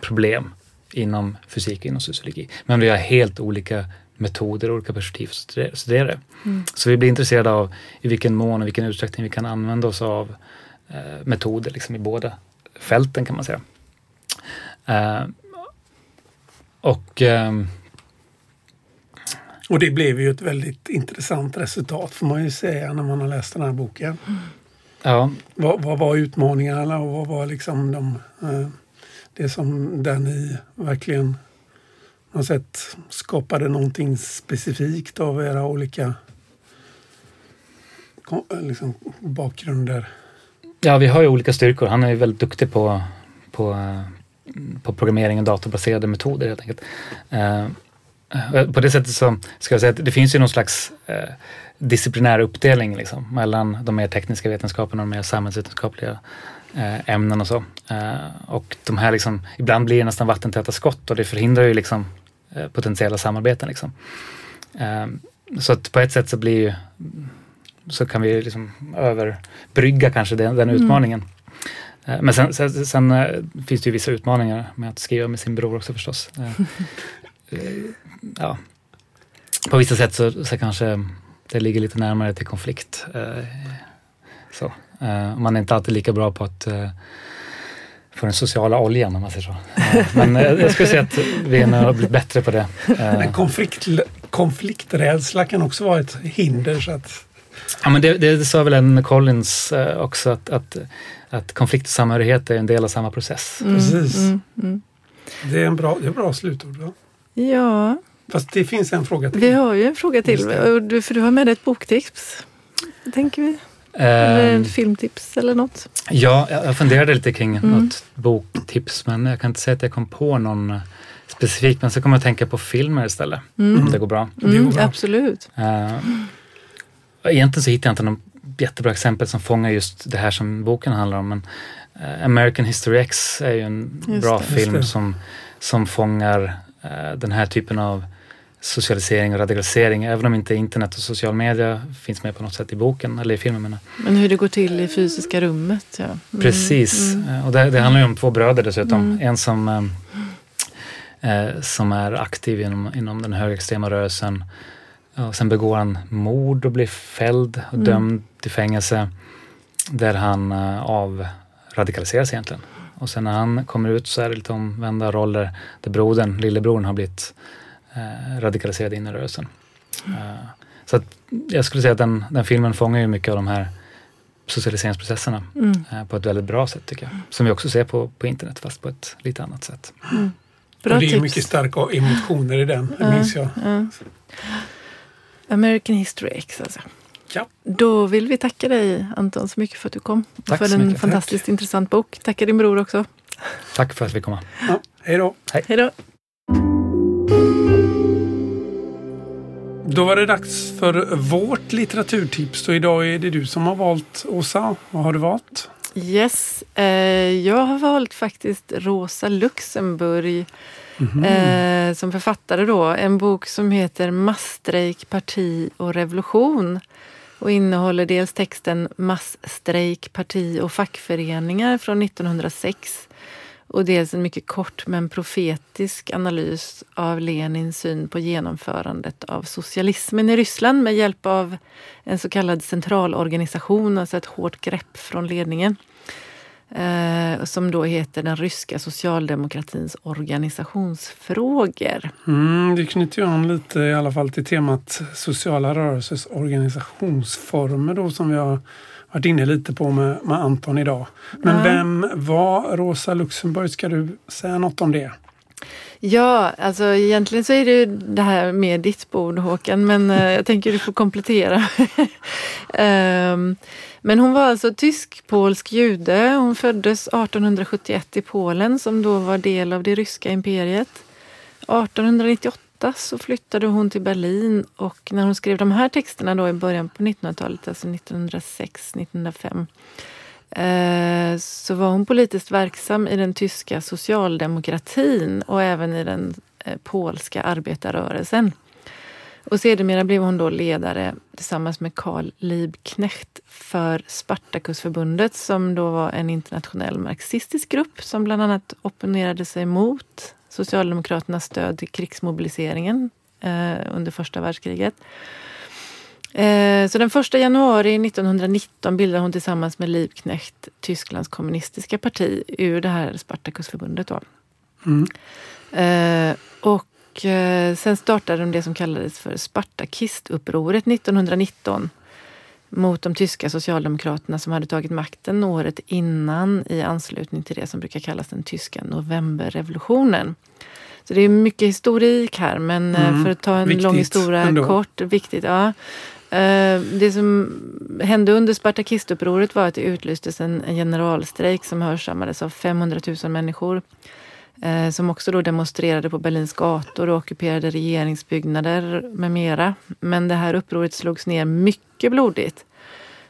problem inom fysik och inom sociologi. Men vi har helt olika metoder och olika perspektiv att studera- det. Så vi blir intresserade av i vilken mån och vilken utsträckning vi kan använda oss av eh, metoder liksom i båda fälten kan man säga. Eh, och ehm, Och det blev ju ett väldigt intressant resultat får man ju säga när man har läst den här boken. ja, Vad, vad var utmaningarna och vad var liksom de, eh, det som där ni verkligen på något sätt skapade någonting specifikt av era olika liksom, bakgrunder? ja, vi har ju olika styrkor. Han är ju väldigt duktig på, på, eh, på programmering och datorbaserade metoder helt enkelt. Eh, eh, på det sättet så ska jag säga att det finns ju någon slags eh, disciplinär uppdelning liksom, mellan de mer tekniska vetenskaperna och de mer samhällsvetenskapliga eh, ämnen och så. Eh, och de här liksom, ibland blir det nästan vattentäta skott och det förhindrar ju liksom eh, potentiella samarbeten. Liksom. Så att på ett sätt så blir ju, så kan vi liksom överbrygga kanske den, den utmaningen. Eh, Men sen, sen, sen eh, finns det ju vissa utmaningar med att skriva med sin bror också förstås. Eh, eh, ja. På vissa sätt så, så kanske det ligger lite närmare till konflikt. eh, Så. Eh, Man är inte alltid lika bra på att eh, få den sociala oljan om man säger så. Eh, Men eh, jag skulle säga att vi har blivit bättre på det. Eh, En konflikt, konflikträdsla kan också vara ett hinder. Så att, Ja, men det, det sa väl en Collins eh, också att, att, att konflikt och samhörighet är en del av samma process. Precis. Mm, mm. det är en bra, det är ett bra slutord. Va? Ja, Fast det finns en fråga till. vi har ju en fråga till. För du har med dig ett boktips. Tänker vi. Eller Ehm, filmtips eller något? Ja, jag funderade lite kring Mm. något boktips, men jag kan inte säga att jag kom på någon specifik. Men så kommer jag att tänka på filmer istället, om det går bra. Det går Mm, bra. absolut. Uh, egentligen så hittar jag inte någon jättebra exempel som fångar just det här som boken handlar om. Men eh, American History X är ju en Just bra det. Film som, som fångar eh, den här typen av socialisering och radikalisering. Även om inte internet och social media finns med på något sätt i boken eller i filmen. menar. Men hur det går till i fysiska rummet. Ja. Mm, Precis, mm. Eh, och det, det handlar ju om två bröder dessutom. Mm. En som, eh, som är aktiv inom, inom den högerextrema rörelsen. Och sen begår han mord och blir fälld och Mm. dömd till fängelse. Där han eh, avradikaliseras egentligen. Och sen när han kommer ut så är det lite omvända roller. Där brodern, lillebrodern har blivit eh, radikaliserad in i rörelsen. Eh, så att jag skulle säga att den, den filmen fångar ju mycket av de här socialiseringsprocesserna Mm. eh, på ett väldigt bra sätt tycker jag. Som vi också ser på, på internet fast på ett lite annat sätt. Bra och det är tips. mycket starka emotioner i den, det minns jag. American History X alltså. Ja. Då vill vi tacka dig Anton så mycket för att du kom. och Tack för en mycket. fantastiskt intressant bok. Tacka din bror också. Tack för att vi kom. Ja, hej då. Hej då. Då var det dags för vårt litteraturtips och idag är det du som har valt Åsa. Vad har du valt? Yes, eh, jag har valt faktiskt Rosa Luxemburg Mhm. eh, som författare då. En bok som heter Massstrejk, parti och revolution och innehåller dels texten Massstrejk, parti och fackföreningar från 1906 och dels en mycket kort men profetisk analys av Lenins syn på genomförandet av socialismen i Ryssland med hjälp av en så kallad centralorganisation, alltså ett hårt grepp från ledningen. Eh, som då heter den ryska socialdemokratins organisationsfrågor. Mm, det knyter ju an lite i alla fall till temat sociala rörelsers organisationsformer då som vi har varit inne lite på med, med Anton idag. Men Ja. vem var Rosa Luxemburg? Ska du säga något om det? Ja, alltså egentligen så är det ju det här med ditt bord Håkan, men eh, jag tänker du får komplettera. Ehm, men hon var alltså tysk-polsk jude. Hon föddes 1871 i Polen som då var del av det ryska imperiet. 1898 så flyttade hon till Berlin och när hon skrev de här texterna då i början på 1900-talet, alltså 1906-1905, eh, så var hon politiskt verksam i den tyska socialdemokratin och även i den eh, polska arbetarrörelsen. Och sedermera blev hon då ledare tillsammans med Karl Liebknecht för Spartakusförbundet som då var en internationell marxistisk grupp som bland annat opponerade sig mot Socialdemokraternas stöd till krigsmobiliseringen eh, under första världskriget. Eh, så den 1 januari 1919 bildade hon tillsammans med Liebknecht Tysklands kommunistiska parti ur det här Spartakusförbundet. Då. Mm. Eh, och eh, sen startade de det som kallades för Spartakistupproret 1919 mot de tyska socialdemokraterna som hade tagit makten året innan i anslutning till det som brukar kallas den tyska novemberrevolutionen. Så det är mycket historik här men eh, Mm, för att ta en viktigt lång historia ändå. kort, viktigt. Ja. Eh, Det som hände under Spartakistupproret var att det utlystes en en generalstrejk som hörsammades av 500 000 människor eh, som också då demonstrerade på Berlins gator och ockuperade regeringsbyggnader med mera. Men det här upproret slogs ner mycket blodigt.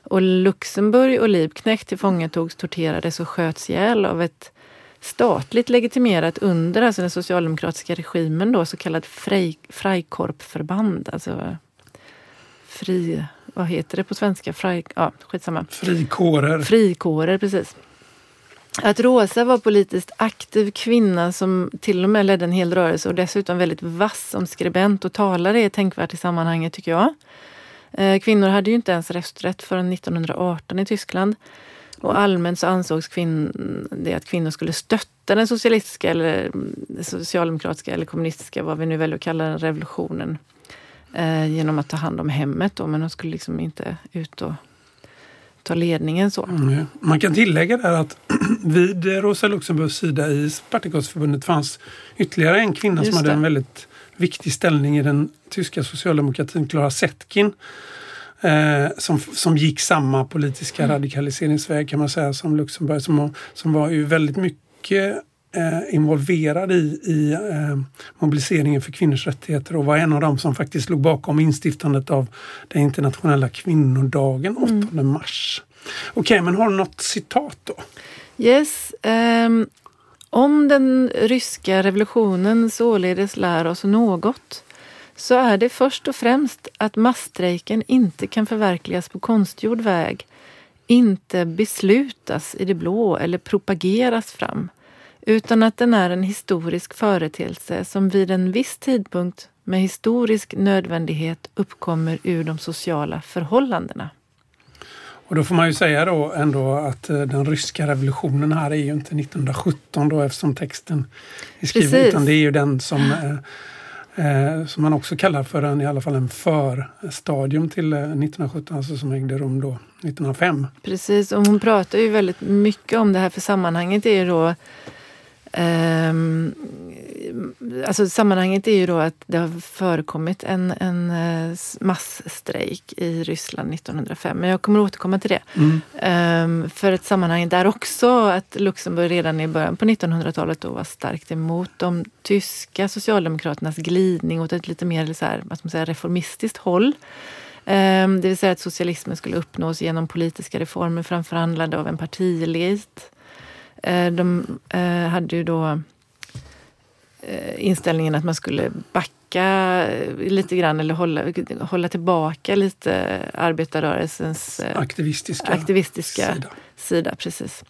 Och Luxemburg och Liebknecht tillfångatogs, torterades och sköts ihjäl av ett statligt legitimerat under, alltså den socialdemokratiska regimen då, så kallat Freikorpförband. Alltså fri... Vad heter det på svenska? Frej, ja, skitsamma. Frikårer. Frikårer, precis. Att Rosa var politiskt aktiv kvinna som till och med ledde en hel rörelse och dessutom väldigt vass som skribent och talare är tänkvärt i sammanhanget tycker jag. Eh, kvinnor hade ju inte ens rösträtt förrän 1918 i Tyskland. Och allmänt så ansågs kvinn, det att kvinnor skulle stötta den socialistiska eller mm, socialdemokratiska eller kommunistiska, vad vi nu väljer att kalla den, revolutionen. Eh, genom att ta hand om hemmet då, men de skulle liksom inte ut och ta ledningen så. Mm. Man kan tillägga där att vid Rosa Luxemburgs sida i Spartakusförbundet fanns ytterligare en kvinna Just som hade det. en väldigt viktig ställning i den tyska socialdemokratin, Clara Zetkin. eh, som, som gick samma politiska mm. radikaliseringsväg kan man säga som Luxemburg som, som var ju väldigt mycket eh, involverad i, i eh, mobiliseringen för kvinnors rättigheter och var en av dem som faktiskt låg bakom instiftandet av den internationella kvinnodagen 8 mm. mars. Okej, okay, men har du något citat då? Yes. Um, om den ryska revolutionen således lär oss något så är det först och främst att masstrejken inte kan förverkligas på konstgjord väg, inte beslutas i det blå eller propageras fram, utan att den är en historisk företeelse som vid en viss tidpunkt med historisk nödvändighet uppkommer ur de sociala förhållandena. Och då får man ju säga då ändå att eh, den ryska revolutionen här är ju inte 1917 då eftersom texten är skriven Precis. utan det är ju den som eh, eh, som man också kallar för en, i alla fall en förstadium till eh, 1917, alltså som ägde rum då 1905. Precis, och hon pratar ju väldigt mycket om det här för sammanhanget är ju då Um, alltså sammanhanget är ju då att det har förekommit en, en uh, massstrejk i Ryssland 1905. Men jag kommer återkomma till det. Mm. Um, för ett sammanhang där också att Luxemburg redan i början på 1900-talet då var starkt emot de tyska socialdemokraternas glidning åt ett lite mer så här, vad man säga, reformistiskt håll. Um, det vill säga att socialismen skulle uppnås genom politiska reformer framförhandlade av en partielit. Eh, de eh, hade ju då eh, inställningen att man skulle backa lite grann eller hålla, hålla tillbaka lite arbetarrörelsens aktivistiska, aktivistiska sida. sida. precis.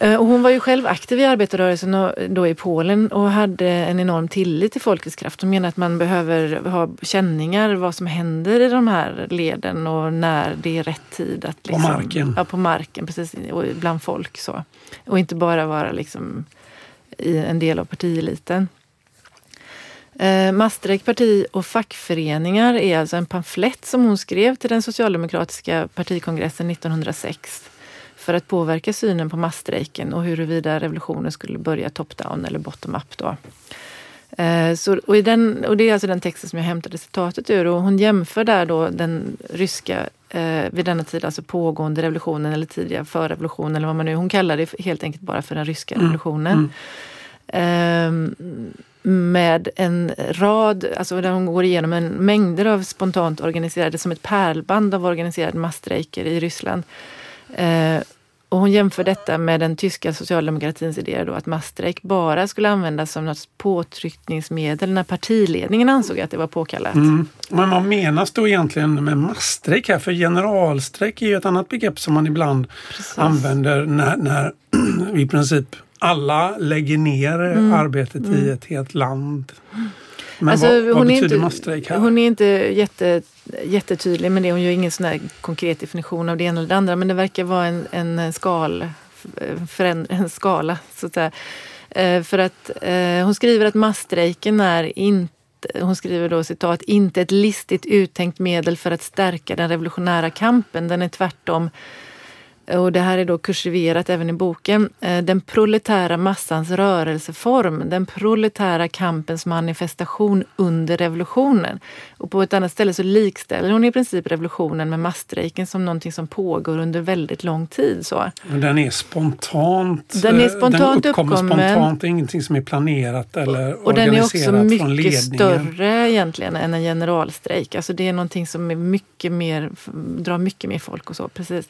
Och hon var ju själv aktiv i arbetarrörelsen då i Polen och hade en enorm tillit till folkets kraft. Hon menar att man behöver ha känningar vad som händer i de här leden och när det är rätt tid. Att liksom, på marken? Ja, på marken, precis. Och bland folk. så. Och inte bara vara liksom i en del av partieliten. Eh, Maastricht parti och fackföreningar är alltså en pamflett som hon skrev till den socialdemokratiska partikongressen 1906 för att påverka synen på masstrejken och huruvida revolutionen skulle börja top-down eller bottom-up. Då. Eh, så, och, i den, och det är alltså den texten som jag hämtade citatet ur och hon jämför där då den ryska, eh, vid denna tid alltså pågående revolutionen eller tidiga förrevolutionen eller vad man nu, hon kallar det helt enkelt bara för den ryska mm. revolutionen. Mm. Eh, med en rad, alltså där hon går igenom en mängder av spontant organiserade, som ett pärlband av organiserade masstrejker i Ryssland. Eh, och hon jämför detta med den tyska socialdemokratins idéer då att masstrejk bara skulle användas som något påtryckningsmedel när partiledningen ansåg att det var påkallat. Mm. Men vad menas då egentligen med masstrejk här? För generalstrejk är ju ett annat begrepp som man ibland Precis. använder när, när i princip alla lägger ner mm. arbetet mm. i ett helt land. Men alltså, vad, vad betyder inte, masstrejk här? Hon är inte jätte, jättetydlig med det. Hon gör ingen sån här konkret definition av det ena eller det andra. Men det verkar vara en, en, skal, en skala, så att säga. Eh, för att eh, hon skriver att masstrejken är inte hon skriver då citat, inte ett listigt uttänkt medel för att stärka den revolutionära kampen. Den är tvärtom och det här är då kursiverat även i boken, eh, den proletära massans rörelseform, den proletära kampens manifestation under revolutionen. Och på ett annat ställe så likställer hon i princip revolutionen med masstrejken som någonting som pågår under väldigt lång tid. Så. Den är spontant, den, är spontant den uppkommer spontant, det är ingenting som är planerat eller Och den är också mycket större egentligen än en generalstrejk. Alltså det är någonting som är mycket mer, drar mycket mer folk och så. precis.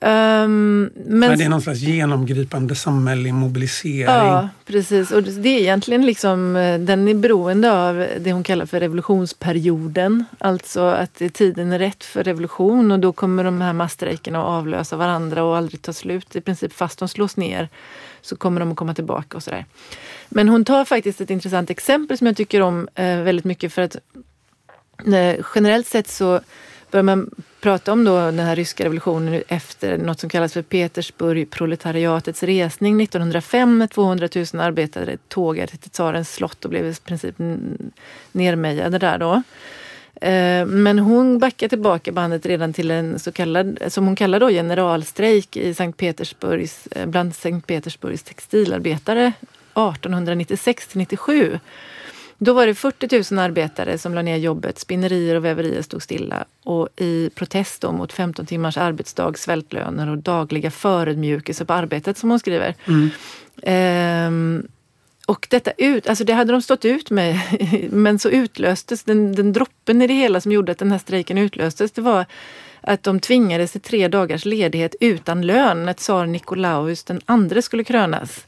Um, men, men, det är någon slags genomgripande samhällelig mobilisering. Ja, precis. Och det är egentligen liksom, eh, den är beroende av det hon kallar för revolutionsperioden. Alltså att tiden är rätt för revolution och då kommer de här masstrejkerna att avlösa varandra och aldrig ta slut. I princip fast de slås ner så kommer de att komma tillbaka och sådär. Men hon tar faktiskt ett intressant exempel som jag tycker om eh, väldigt mycket för att eh, generellt sett så börjar man prata om då den här ryska revolutionen efter något som kallas för Petersburg proletariatets resning 1905 när 200 000 arbetare tågade till tsarens slott och blev i princip nermejade där då. Eh, men hon backar tillbaka bandet redan till en så kallad, som hon kallar då generalstrejk i Sankt Petersburgs, eh, bland Sankt Petersburgs textilarbetare 1896 till 97. Då var det 40 000 arbetare som la ner jobbet. Spinnerier och väverier stod stilla. Och i protest mot 15 timmars arbetsdag, svältlöner och dagliga förödmjukelser på arbetet som hon skriver. Mm. Ehm, och detta ut, alltså det hade de stått ut med, men så utlöstes den, den droppen i det hela som gjorde att den här strejken utlöstes. Det var att de tvingades till tre dagars ledighet utan lön när tsar Nikolaus den andre skulle krönas.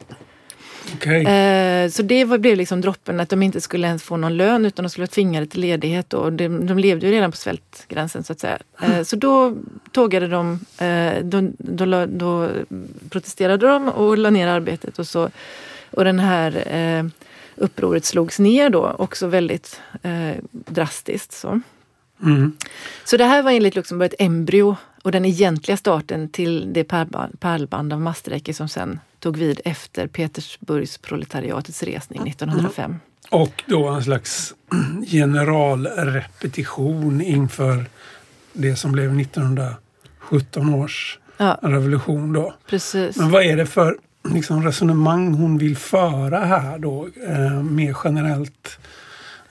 Okay. Eh, så det blev liksom droppen att de inte skulle ens få någon lön utan de skulle vara tvingade till ledighet. Och de, de levde ju redan på svältgränsen så att säga. Mm. Så då tågade de, eh, då, då, då, protesterade de och la ner arbetet. Och, så, och den här eh, upproret slogs ner då också väldigt drastiskt. Så. Mm. så det här var enligt Luxemburg ett embryo och den egentliga starten till det pärlband av masstrejker som sen tog vid efter Petersburgs proletariatets resning 1905. Mm. Och då en slags generalrepetition inför det som blev 1917 års ja. revolution. Då. Precis. Men vad är det för liksom, resonemang hon vill föra här då eh, mer generellt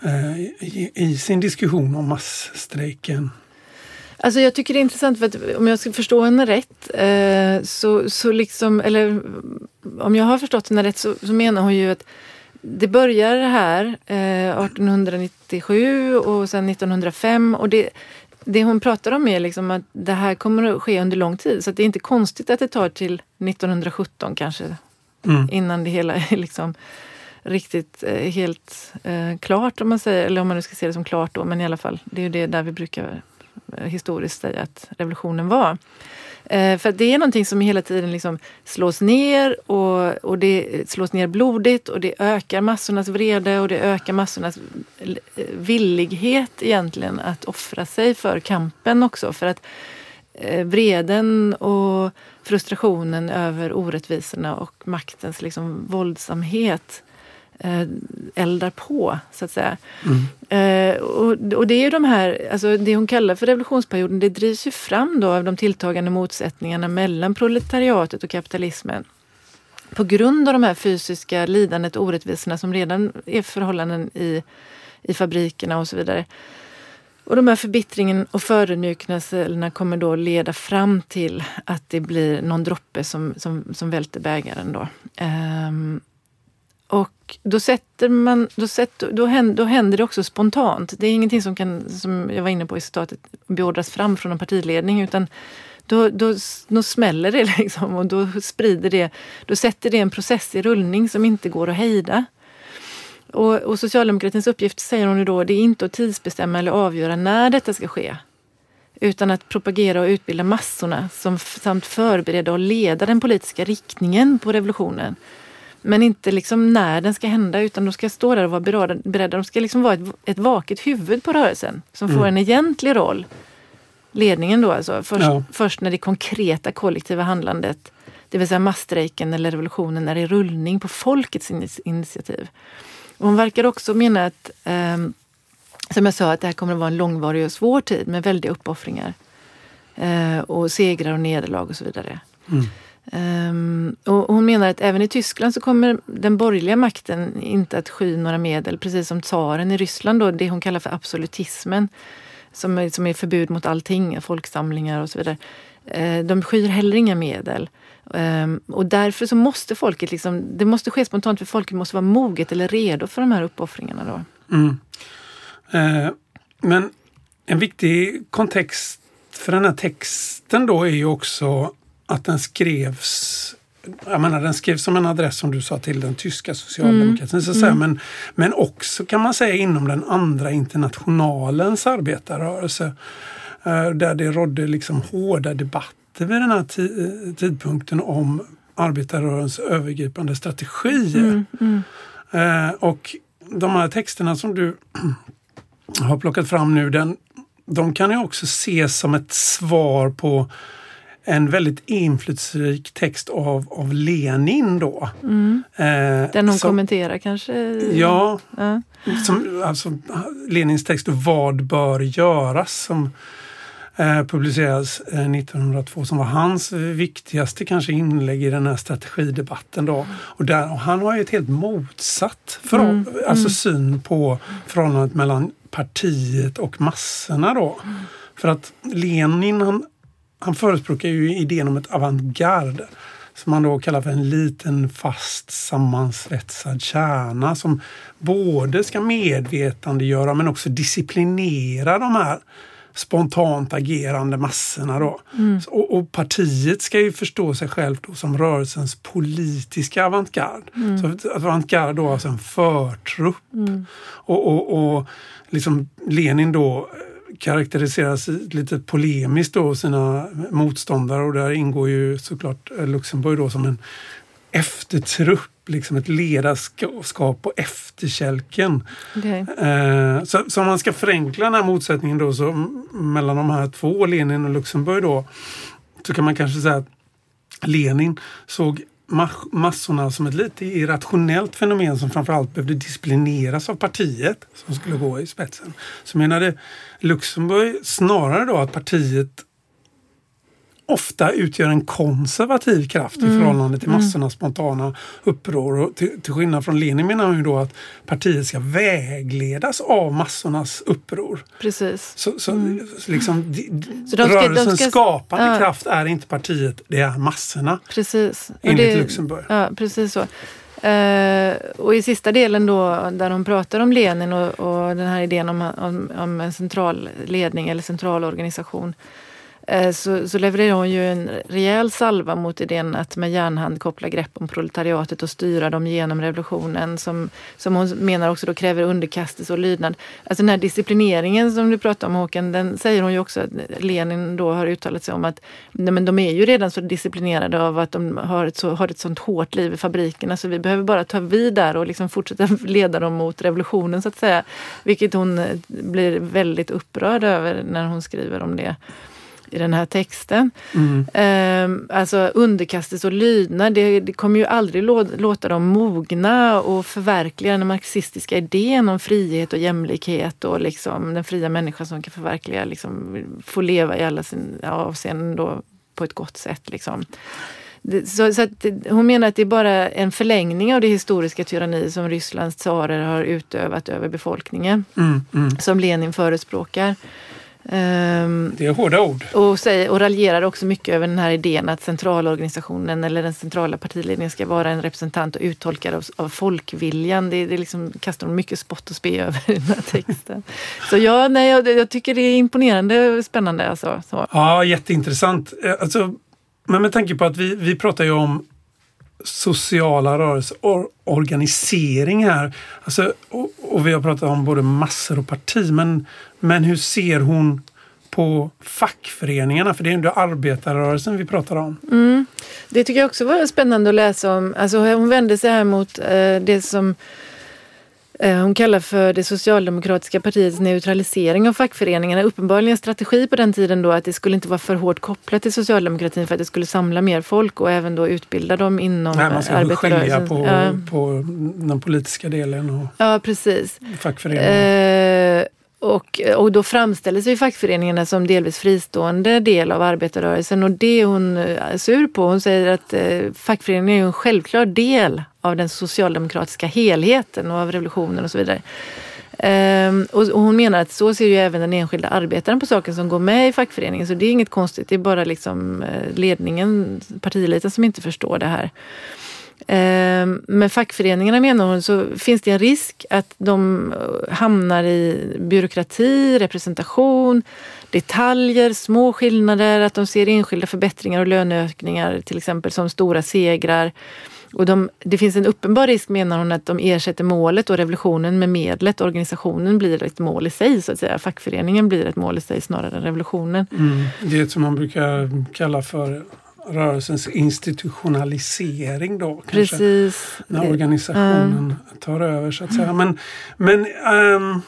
eh, i, i, sin diskussion om massstrejken? Alltså jag tycker det är intressant för att om jag ska förstå henne rätt eh, så, så liksom, eller om jag har förstått henne rätt så, så menar hon ju att det börjar här eh, 1897 och sen 1905 och det, det hon pratar om är liksom att det här kommer att ske under lång tid så det är inte konstigt att det tar till 1917 kanske mm. innan det hela är liksom riktigt eh, helt eh, klart om man säger, eller om man nu ska se det som klart då, men i alla fall, det är ju det där vi brukar Eh, historiskt säga att revolutionen var. Eh, för det är någonting som hela tiden liksom slås ner och, och det slås ner blodigt och det ökar massornas vrede och det ökar massornas eh, villighet egentligen att offra sig för kampen också. För att vreden och frustrationen över orättvisorna och maktens liksom våldsamhet eh, eldar på, så att säga. Mm. Eh, och, och, det är ju de här, alltså det hon kallar för revolutionsperioden, det drivs ju fram då av de tilltagande motsättningarna mellan proletariatet och kapitalismen. På grund av de här fysiska lidandet och orättvisorna som redan är förhållanden i, i fabrikerna och så vidare. Och de här förbittringen och förödmjukelserna kommer då leda fram till att det blir någon droppe som, som, som välter bägaren. Då. Um, och då, sätter man, då, sätter, då, händer, då händer det också spontant. Det är ingenting som kan, som jag var inne på i citatet, beordras fram från en partiledning utan då, då, då smäller det liksom och då sprider det, då sätter det en process i rullning som inte går att hejda. Och, och socialdemokratins uppgift, säger hon nu då, det är inte att tidsbestämma eller avgöra när detta ska ske. Utan att propagera och utbilda massorna som, samt förbereda och leda den politiska riktningen på revolutionen. Men inte liksom när den ska hända utan de ska stå där och vara beredda. De ska liksom vara ett, ett vaket huvud på rörelsen som mm. får en egentlig roll. Ledningen då alltså. Först, ja. först när det konkreta kollektiva handlandet, det vill säga masstrejken eller revolutionen, är i rullning på folkets initiativ. Och hon verkar också mena att, eh, som jag sa, att det här kommer att vara en långvarig och svår tid med väldiga uppoffringar. Eh, och segrar och nederlag och så vidare. Mm. Um, och hon menar att även i Tyskland så kommer den borgerliga makten inte att sky några medel, precis som tsaren i Ryssland, då, det hon kallar för absolutismen, som är, som är förbud mot allting, folksamlingar och så vidare. Uh, de skyr heller inga medel. Um, och därför så måste folket, liksom, det måste ske spontant för folket måste vara moget eller redo för de här uppoffringarna. Då. Mm. Uh, men en viktig kontext för den här texten då är ju också att den skrevs jag menar, den skrevs som en adress som du sa till den tyska socialdemokratin. Mm. Så mm. men, men också kan man säga inom den andra internationalens arbetarrörelse. Eh, där det rådde liksom hårda debatter vid den här tidpunkten om arbetarrörelsens övergripande strategier. Mm. Mm. Eh, och de här texterna som du har plockat fram nu, den, de kan ju också ses som ett svar på en väldigt inflytelserik text av, av Lenin då. Mm. Eh, Den hon som, kommenterar kanske? Ja, ja. Som, alltså, Lenins text Vad bör göras? Som, eh, publicerades eh, 1902 som var hans viktigaste kanske inlägg i den här strategidebatten. Då. Och, där, och han har ju ett helt motsatt för, mm. alltså mm. syn på förhållandet mellan partiet och massorna. Då. Mm. För att Lenin han, han förespråkar ju idén om ett avantgarde som man då kallar för en liten fast sammansvetsad kärna som både ska medvetandegöra men också disciplinera de här spontant agerande massorna. Då. Mm. Och, och, partiet ska ju förstå sig självt som rörelsens politiska avantgarde. Mm. Så avantgarde då alltså en förtrupp. Mm. Och, och, och liksom Lenin då karaktäriseras lite polemiskt då sina motståndare och där ingår ju såklart Luxemburg då som en eftertrupp, liksom ett ledarskap på efterkälken. Okay. Eh, så, så, om man ska förenkla den här motsättningen då så mellan de här två, Lenin och Luxemburg då, så kan man kanske säga att Lenin såg massorna som ett lite irrationellt fenomen som framförallt behövde disciplineras av partiet som skulle gå i spetsen. Så menade Luxemburg snarare då att partiet ofta utgör en konservativ kraft mm. i förhållande till mm. massornas spontana uppror. Och till, till skillnad från Lenin menar han ju då att partiet ska vägledas av massornas uppror. Precis. Så, så, mm. liksom, så de ska, rörelsens de ska, skapande ja. kraft är inte partiet, det är massorna. Precis. Enligt det, Luxemburg. Ja, precis så. Uh, och i sista delen då där de pratar om Lenin och, och den här idén om, om, om en central ledning eller central organisation Eh, så, så levererar hon ju en rejäl salva mot idén att med järnhand koppla grepp om proletariatet och styra dem genom revolutionen som, som hon menar också då kräver underkastelse och lydnad. Alltså den här disciplineringen som du pratar om Håkan, den säger hon ju också att Lenin då har uttalat sig om att nej, men de är ju redan så disciplinerade av att de har ett, så, har ett sånt hårt liv i fabrikerna så vi behöver bara ta vid där och liksom fortsätta leda dem mot revolutionen så att säga. Vilket hon eh, blir väldigt upprörd över när hon skriver om det i den här texten. Mm. Um, alltså underkastelse och lydnad, det, det kommer ju aldrig låta dem mogna och förverkliga den marxistiska idén om frihet och jämlikhet och liksom den fria människan som kan förverkliga, liksom, få leva i alla sina avseenden då på ett gott sätt. Liksom. Så, så hon menar att det är bara en förlängning av det historiska tyranni som Rysslands tsarer har utövat över befolkningen. Mm, mm. Som Lenin förespråkar. Um, det är hårda ord. Och, säger, och raljerar också mycket över den här idén att centralorganisationen eller den centrala partiledningen ska vara en representant och uttolkare av, av folkviljan. Det, det liksom kastar mycket spott och spe över den här texten. så ja, nej, jag, jag, tycker det är imponerande och spännande. Alltså, så. Ja, jätteintressant. Eh, alltså, men med tanke på att vi, vi pratar ju om sociala rörelser, or, organisering här. Alltså, och, och, vi har pratat om både massor och parti, men, men hur ser hon på fackföreningarna? För det är ändå arbetarrörelsen vi pratar om. Mm. Det tycker jag också var spännande att läsa om. Alltså, hon vände sig här mot eh, det som hon kallar för det socialdemokratiska partiets neutralisering av fackföreningarna. Uppenbarligen en strategi på den tiden då att det skulle inte vara för hårt kopplat till socialdemokratin för att det skulle samla mer folk och även då utbilda dem inom Nej, man ska skilja på, ja. på den politiska delen och ja, precis. fackföreningarna. Eh, och, eh, och då framställer sig fackföreningarna som delvis fristående del av arbetarrörelsen och det eh, är hon sur på. Hon säger att eh, fackföreningen är en självklar del av den socialdemokratiska helheten och av revolutionen och så vidare. Ehm, och, och, hon menar att så ser ju även den enskilda arbetaren på saken som går med i fackföreningen. Så det är inget konstigt, det är bara liksom eh, ledningen, partieliten som inte förstår det här. Men med fackföreningarna menar hon så finns det en risk att de eh, hamnar i byråkrati, representation, detaljer, små skillnader, att de ser enskilda förbättringar och löneökningar till exempel som stora segrar. Och de, det finns en uppenbar risk menar hon att de ersätter målet och revolutionen med medlet. Organisationen blir ett mål i sig så att säga. Fackföreningen blir ett mål i sig snarare än revolutionen. Mm, det som man brukar kalla för rörelsens institutionalisering då. Precis. När organisationen uh. tar över så att säga. Men, men um,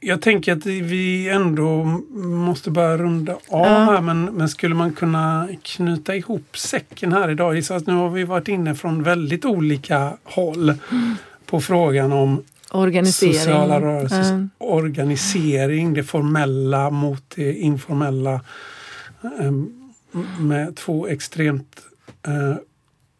jag tänker att vi ändå måste börja runda av uh. här men, men skulle man kunna knyta ihop säcken här idag? Så att nu har vi varit inne från väldigt olika håll mm. på frågan om. Sociala rörelsers Mm. organisering, det formella mot det informella. eh, Med två extremt eh,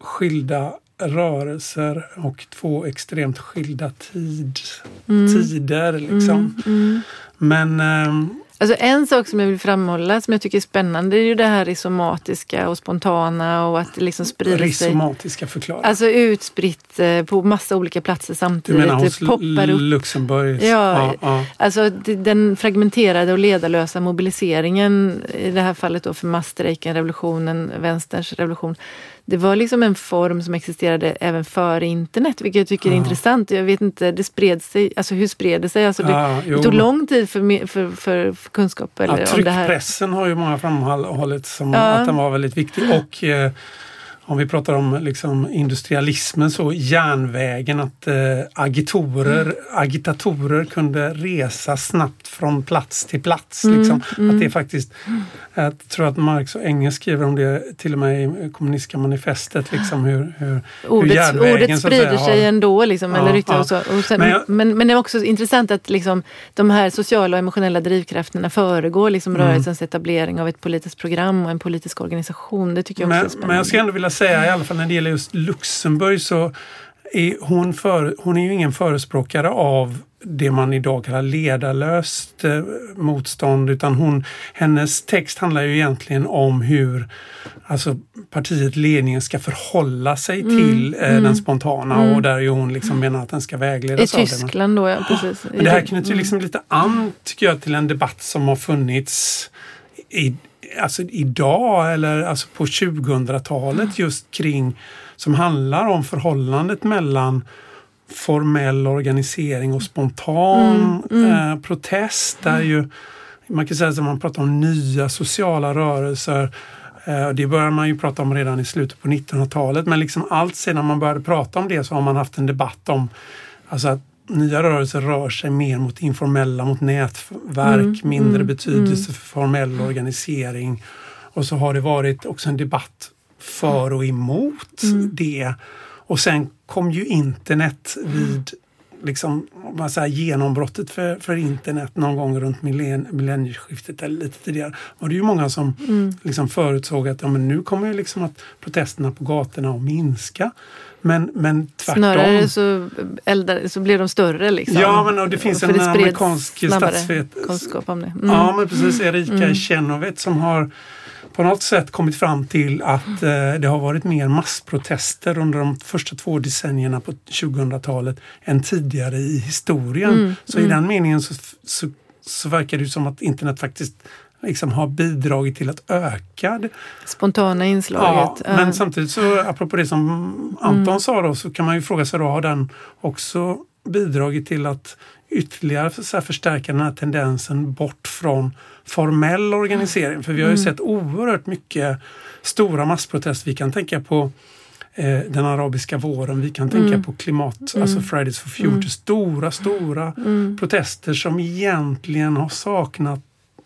skilda rörelser och två extremt skilda tid, tider. Liksom. Mm. Men ehm, Alltså en sak som jag vill framhålla som jag tycker är spännande är ju det här risomatiska och spontana och att det liksom sprider sig. risomatiska förklaringar. Alltså utspritt eh, på massa olika platser du samtidigt. menar hos det poppar upp. Luxemburg? Ja, ja. Alltså d- den fragmenterade och ledarlösa mobiliseringen, i det här fallet då för massstrejken, revolutionen, vänsterns revolution. Det var liksom en form som existerade även före internet, vilket jag tycker är Ja. intressant. Jag vet inte, det spred sig, alltså hur spred det sig? Alltså det, Ja, det tog lång tid för, för, för, för kunskap eller, Ja, tryckpressen har ju många framhållit som att den var väldigt viktig. Och eh, om vi pratar om liksom industrialismen så järnvägen att eh, agitorer, Mm. agitatorer kunde resa snabbt från plats till plats. Mm, Liksom. Att det faktiskt, jag tror att Marx och Engels skriver om det till och med i kommunistiska manifestet. Liksom hur, hur, Ordet, järnvägen, ordet sprider säga, sig har- ändå, liksom, Ja, eller ja. och så. Och sen, Men men, jag- men, det är också intressant att liksom, de här sociala och emotionella drivkrafterna föregår liksom, Mm. rörelsens etablering av ett politiskt program och en politisk organisation. Det tycker jag också är Men, spännande. men jag skulle ändå vilja säga, i alla fall när det gäller just Luxemburg, så är hon, för, hon är ju ingen förespråkare av det man idag kallar ledarlöst eh, motstånd utan hon, hennes text handlar ju egentligen om hur alltså, partiet, ledningen ska förhålla sig Mm, till eh, den spontana och där ju hon liksom menar att den ska I vägledas av det. Men- Tyskland då, ja precis. men det här knyter ju liksom lite an, tycker jag, till en debatt som har funnits i, alltså idag eller alltså på 2000-talet just kring som handlar om förhållandet mellan formell organisering och spontan Eh, protest. Där ju, man kan säga att man pratar om nya sociala rörelser. Eh, det började man ju prata om redan i slutet på 1900-talet men liksom allt sedan man började prata om det så har man haft en debatt om alltså att nya rörelser rör sig mer mot informella, mot nätverk, mindre betydelse för formell organisering. Och så har det varit också en debatt för och emot det. Och sen kom ju internet vid liksom, om man säger, genombrottet för, för internet någon gång runt millen, millennieskiftet eller lite tidigare. var det ju många som liksom förutsåg att ja, men nu kommer ju liksom att protesterna på gatorna att minska. Men, men tvärtom. Snarare så, eldar, så blir de större. Liksom. Ja, men och det finns För en spreds amerikansk snabbare statsvet- kunskap om det. Mm. Ja, men precis. Erika Chenoweth som har på något sätt kommit fram till att eh, det har varit mer massprotester under de första två decennierna på 2000-talet än tidigare i historien. så i den meningen så, så, så verkar det som att internet faktiskt liksom har bidragit till att öka det. Spontana inslaget. Ja. men samtidigt så apropå det som Anton sa då så kan man ju fråga sig då har den också bidragit till att ytterligare så här, förstärka den här tendensen bort från formell organisering. För vi har ju sett oerhört mycket stora massprotester. Vi kan tänka på eh, den arabiska våren, vi kan tänka på klimat, alltså Fridays for Future. Stora, stora protester som egentligen har saknat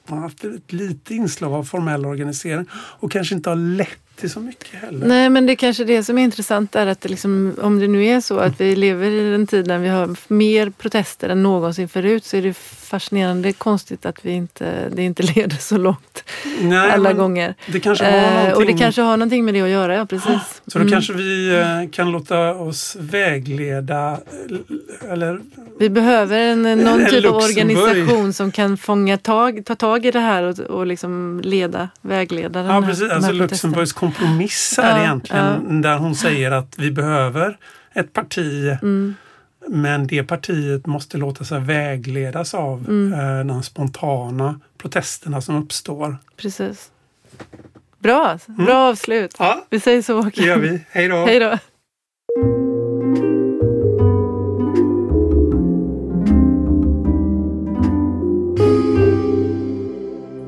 haft ett lite inslag av formell organisering och kanske inte har lett till så mycket heller. Nej, men det är kanske det som är intressant är att det liksom, om det nu är så att vi lever i en tid när vi har mer protester än någonsin förut så är det fascinerande konstigt att vi inte, det inte leder så långt Nej, alla gånger. Det kanske har Eh, någonting. och det kanske har någonting med det att göra, ja precis. Så då kanske vi eh, kan låta oss vägleda eh, eller Vi behöver en, någon En typ av Luxemburg. organisation som kan fånga tag, ta tag i det här och, och liksom leda, vägleda den Ja, här, precis. Alltså. Luxemburgs kompromiss är Ja, egentligen där hon säger att vi behöver ett parti Mm. men det partiet måste låta sig vägledas av Mm. eh, de spontana protesterna som uppstår. Precis. Bra, bra avslut. Ja, Vi säger så. det gör vi. Hej då! Hej då.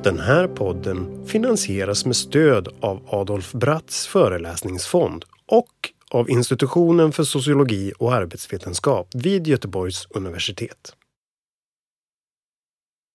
Den här podden finansieras med stöd av Adolf Bratts föreläsningsfond och av Institutionen för sociologi och arbetsvetenskap vid Göteborgs universitet.